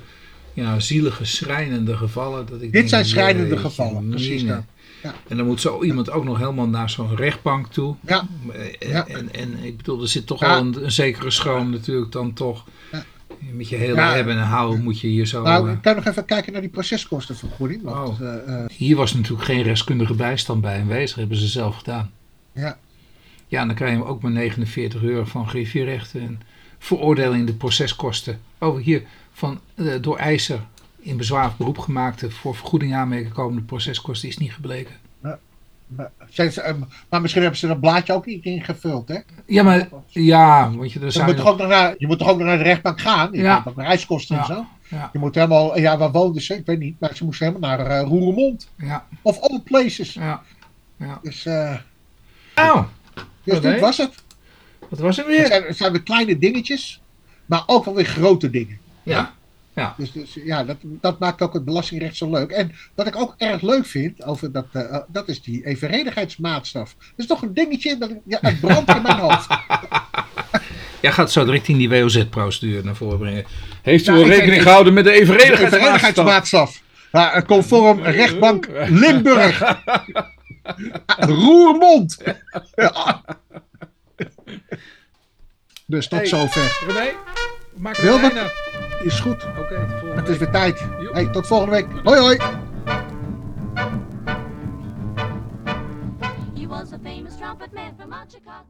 ja, zielige, schrijnende gevallen. Dat ik Dit denk, zijn schrijnende gevallen, precies dat. Ja. En dan moet zo iemand ook nog helemaal naar zo'n rechtbank toe. Ja, Eh, Ja. En, en ik bedoel, er zit toch al een, een zekere schroom natuurlijk dan toch. Met je hele hebben en houden moet je hier zo... nou, eh, ik kan nog even kijken naar die proceskostenvergoeding. Want, Oh. eh, hier was natuurlijk geen rechtskundige bijstand bij aanwezig, hebben ze zelf gedaan. ja. Ja, en dan krijg je ook maar 49 euro van griffierechten en veroordeling de proceskosten. Oh, hier van door IJzer in bezwaar beroep gemaakte voor vergoeding aanmerken komende proceskosten is niet gebleken. Maar, maar misschien hebben ze dat blaadje ook niet ingevuld, hè? Ja, maar ja, want je, je, moet toch ook nog naar, je moet toch ook nog naar de rechtbank gaan? Je ja. Naar reiskosten ja. en zo. Ja. Je moet helemaal, ja, waar woonden ze? Ik weet niet, maar ze moesten helemaal naar uh, Roermond. Ja. Of all places. Ja. ja. Dus, uh, nou, dus dit was het. Wat was het weer? Het zijn, het zijn weer kleine dingetjes, maar ook wel weer grote dingen. Ja. Ja, dus, dus, ja dat, dat maakt ook het belastingrecht zo leuk. En wat ik ook erg leuk vind, over dat, uh, dat is die evenredigheidsmaatstaf. Dat is toch een dingetje, dat ja, het brandt in mijn hoofd. Jij gaat zo direct in die WOZ-procedure naar voren brengen. Heeft u nou, al rekening gehouden met de evenredigheidsmaatstaf? De evenredigheidsmaatstaf. Ja, conform rechtbank Limburg. Roermond. Ja. Dus tot hey, zover. René, maak Wilbert, is goed. Oké, okay, Het is weer tijd. Hey, tot volgende week. Hoi hoi. He was a famous trumpet man from Chicago.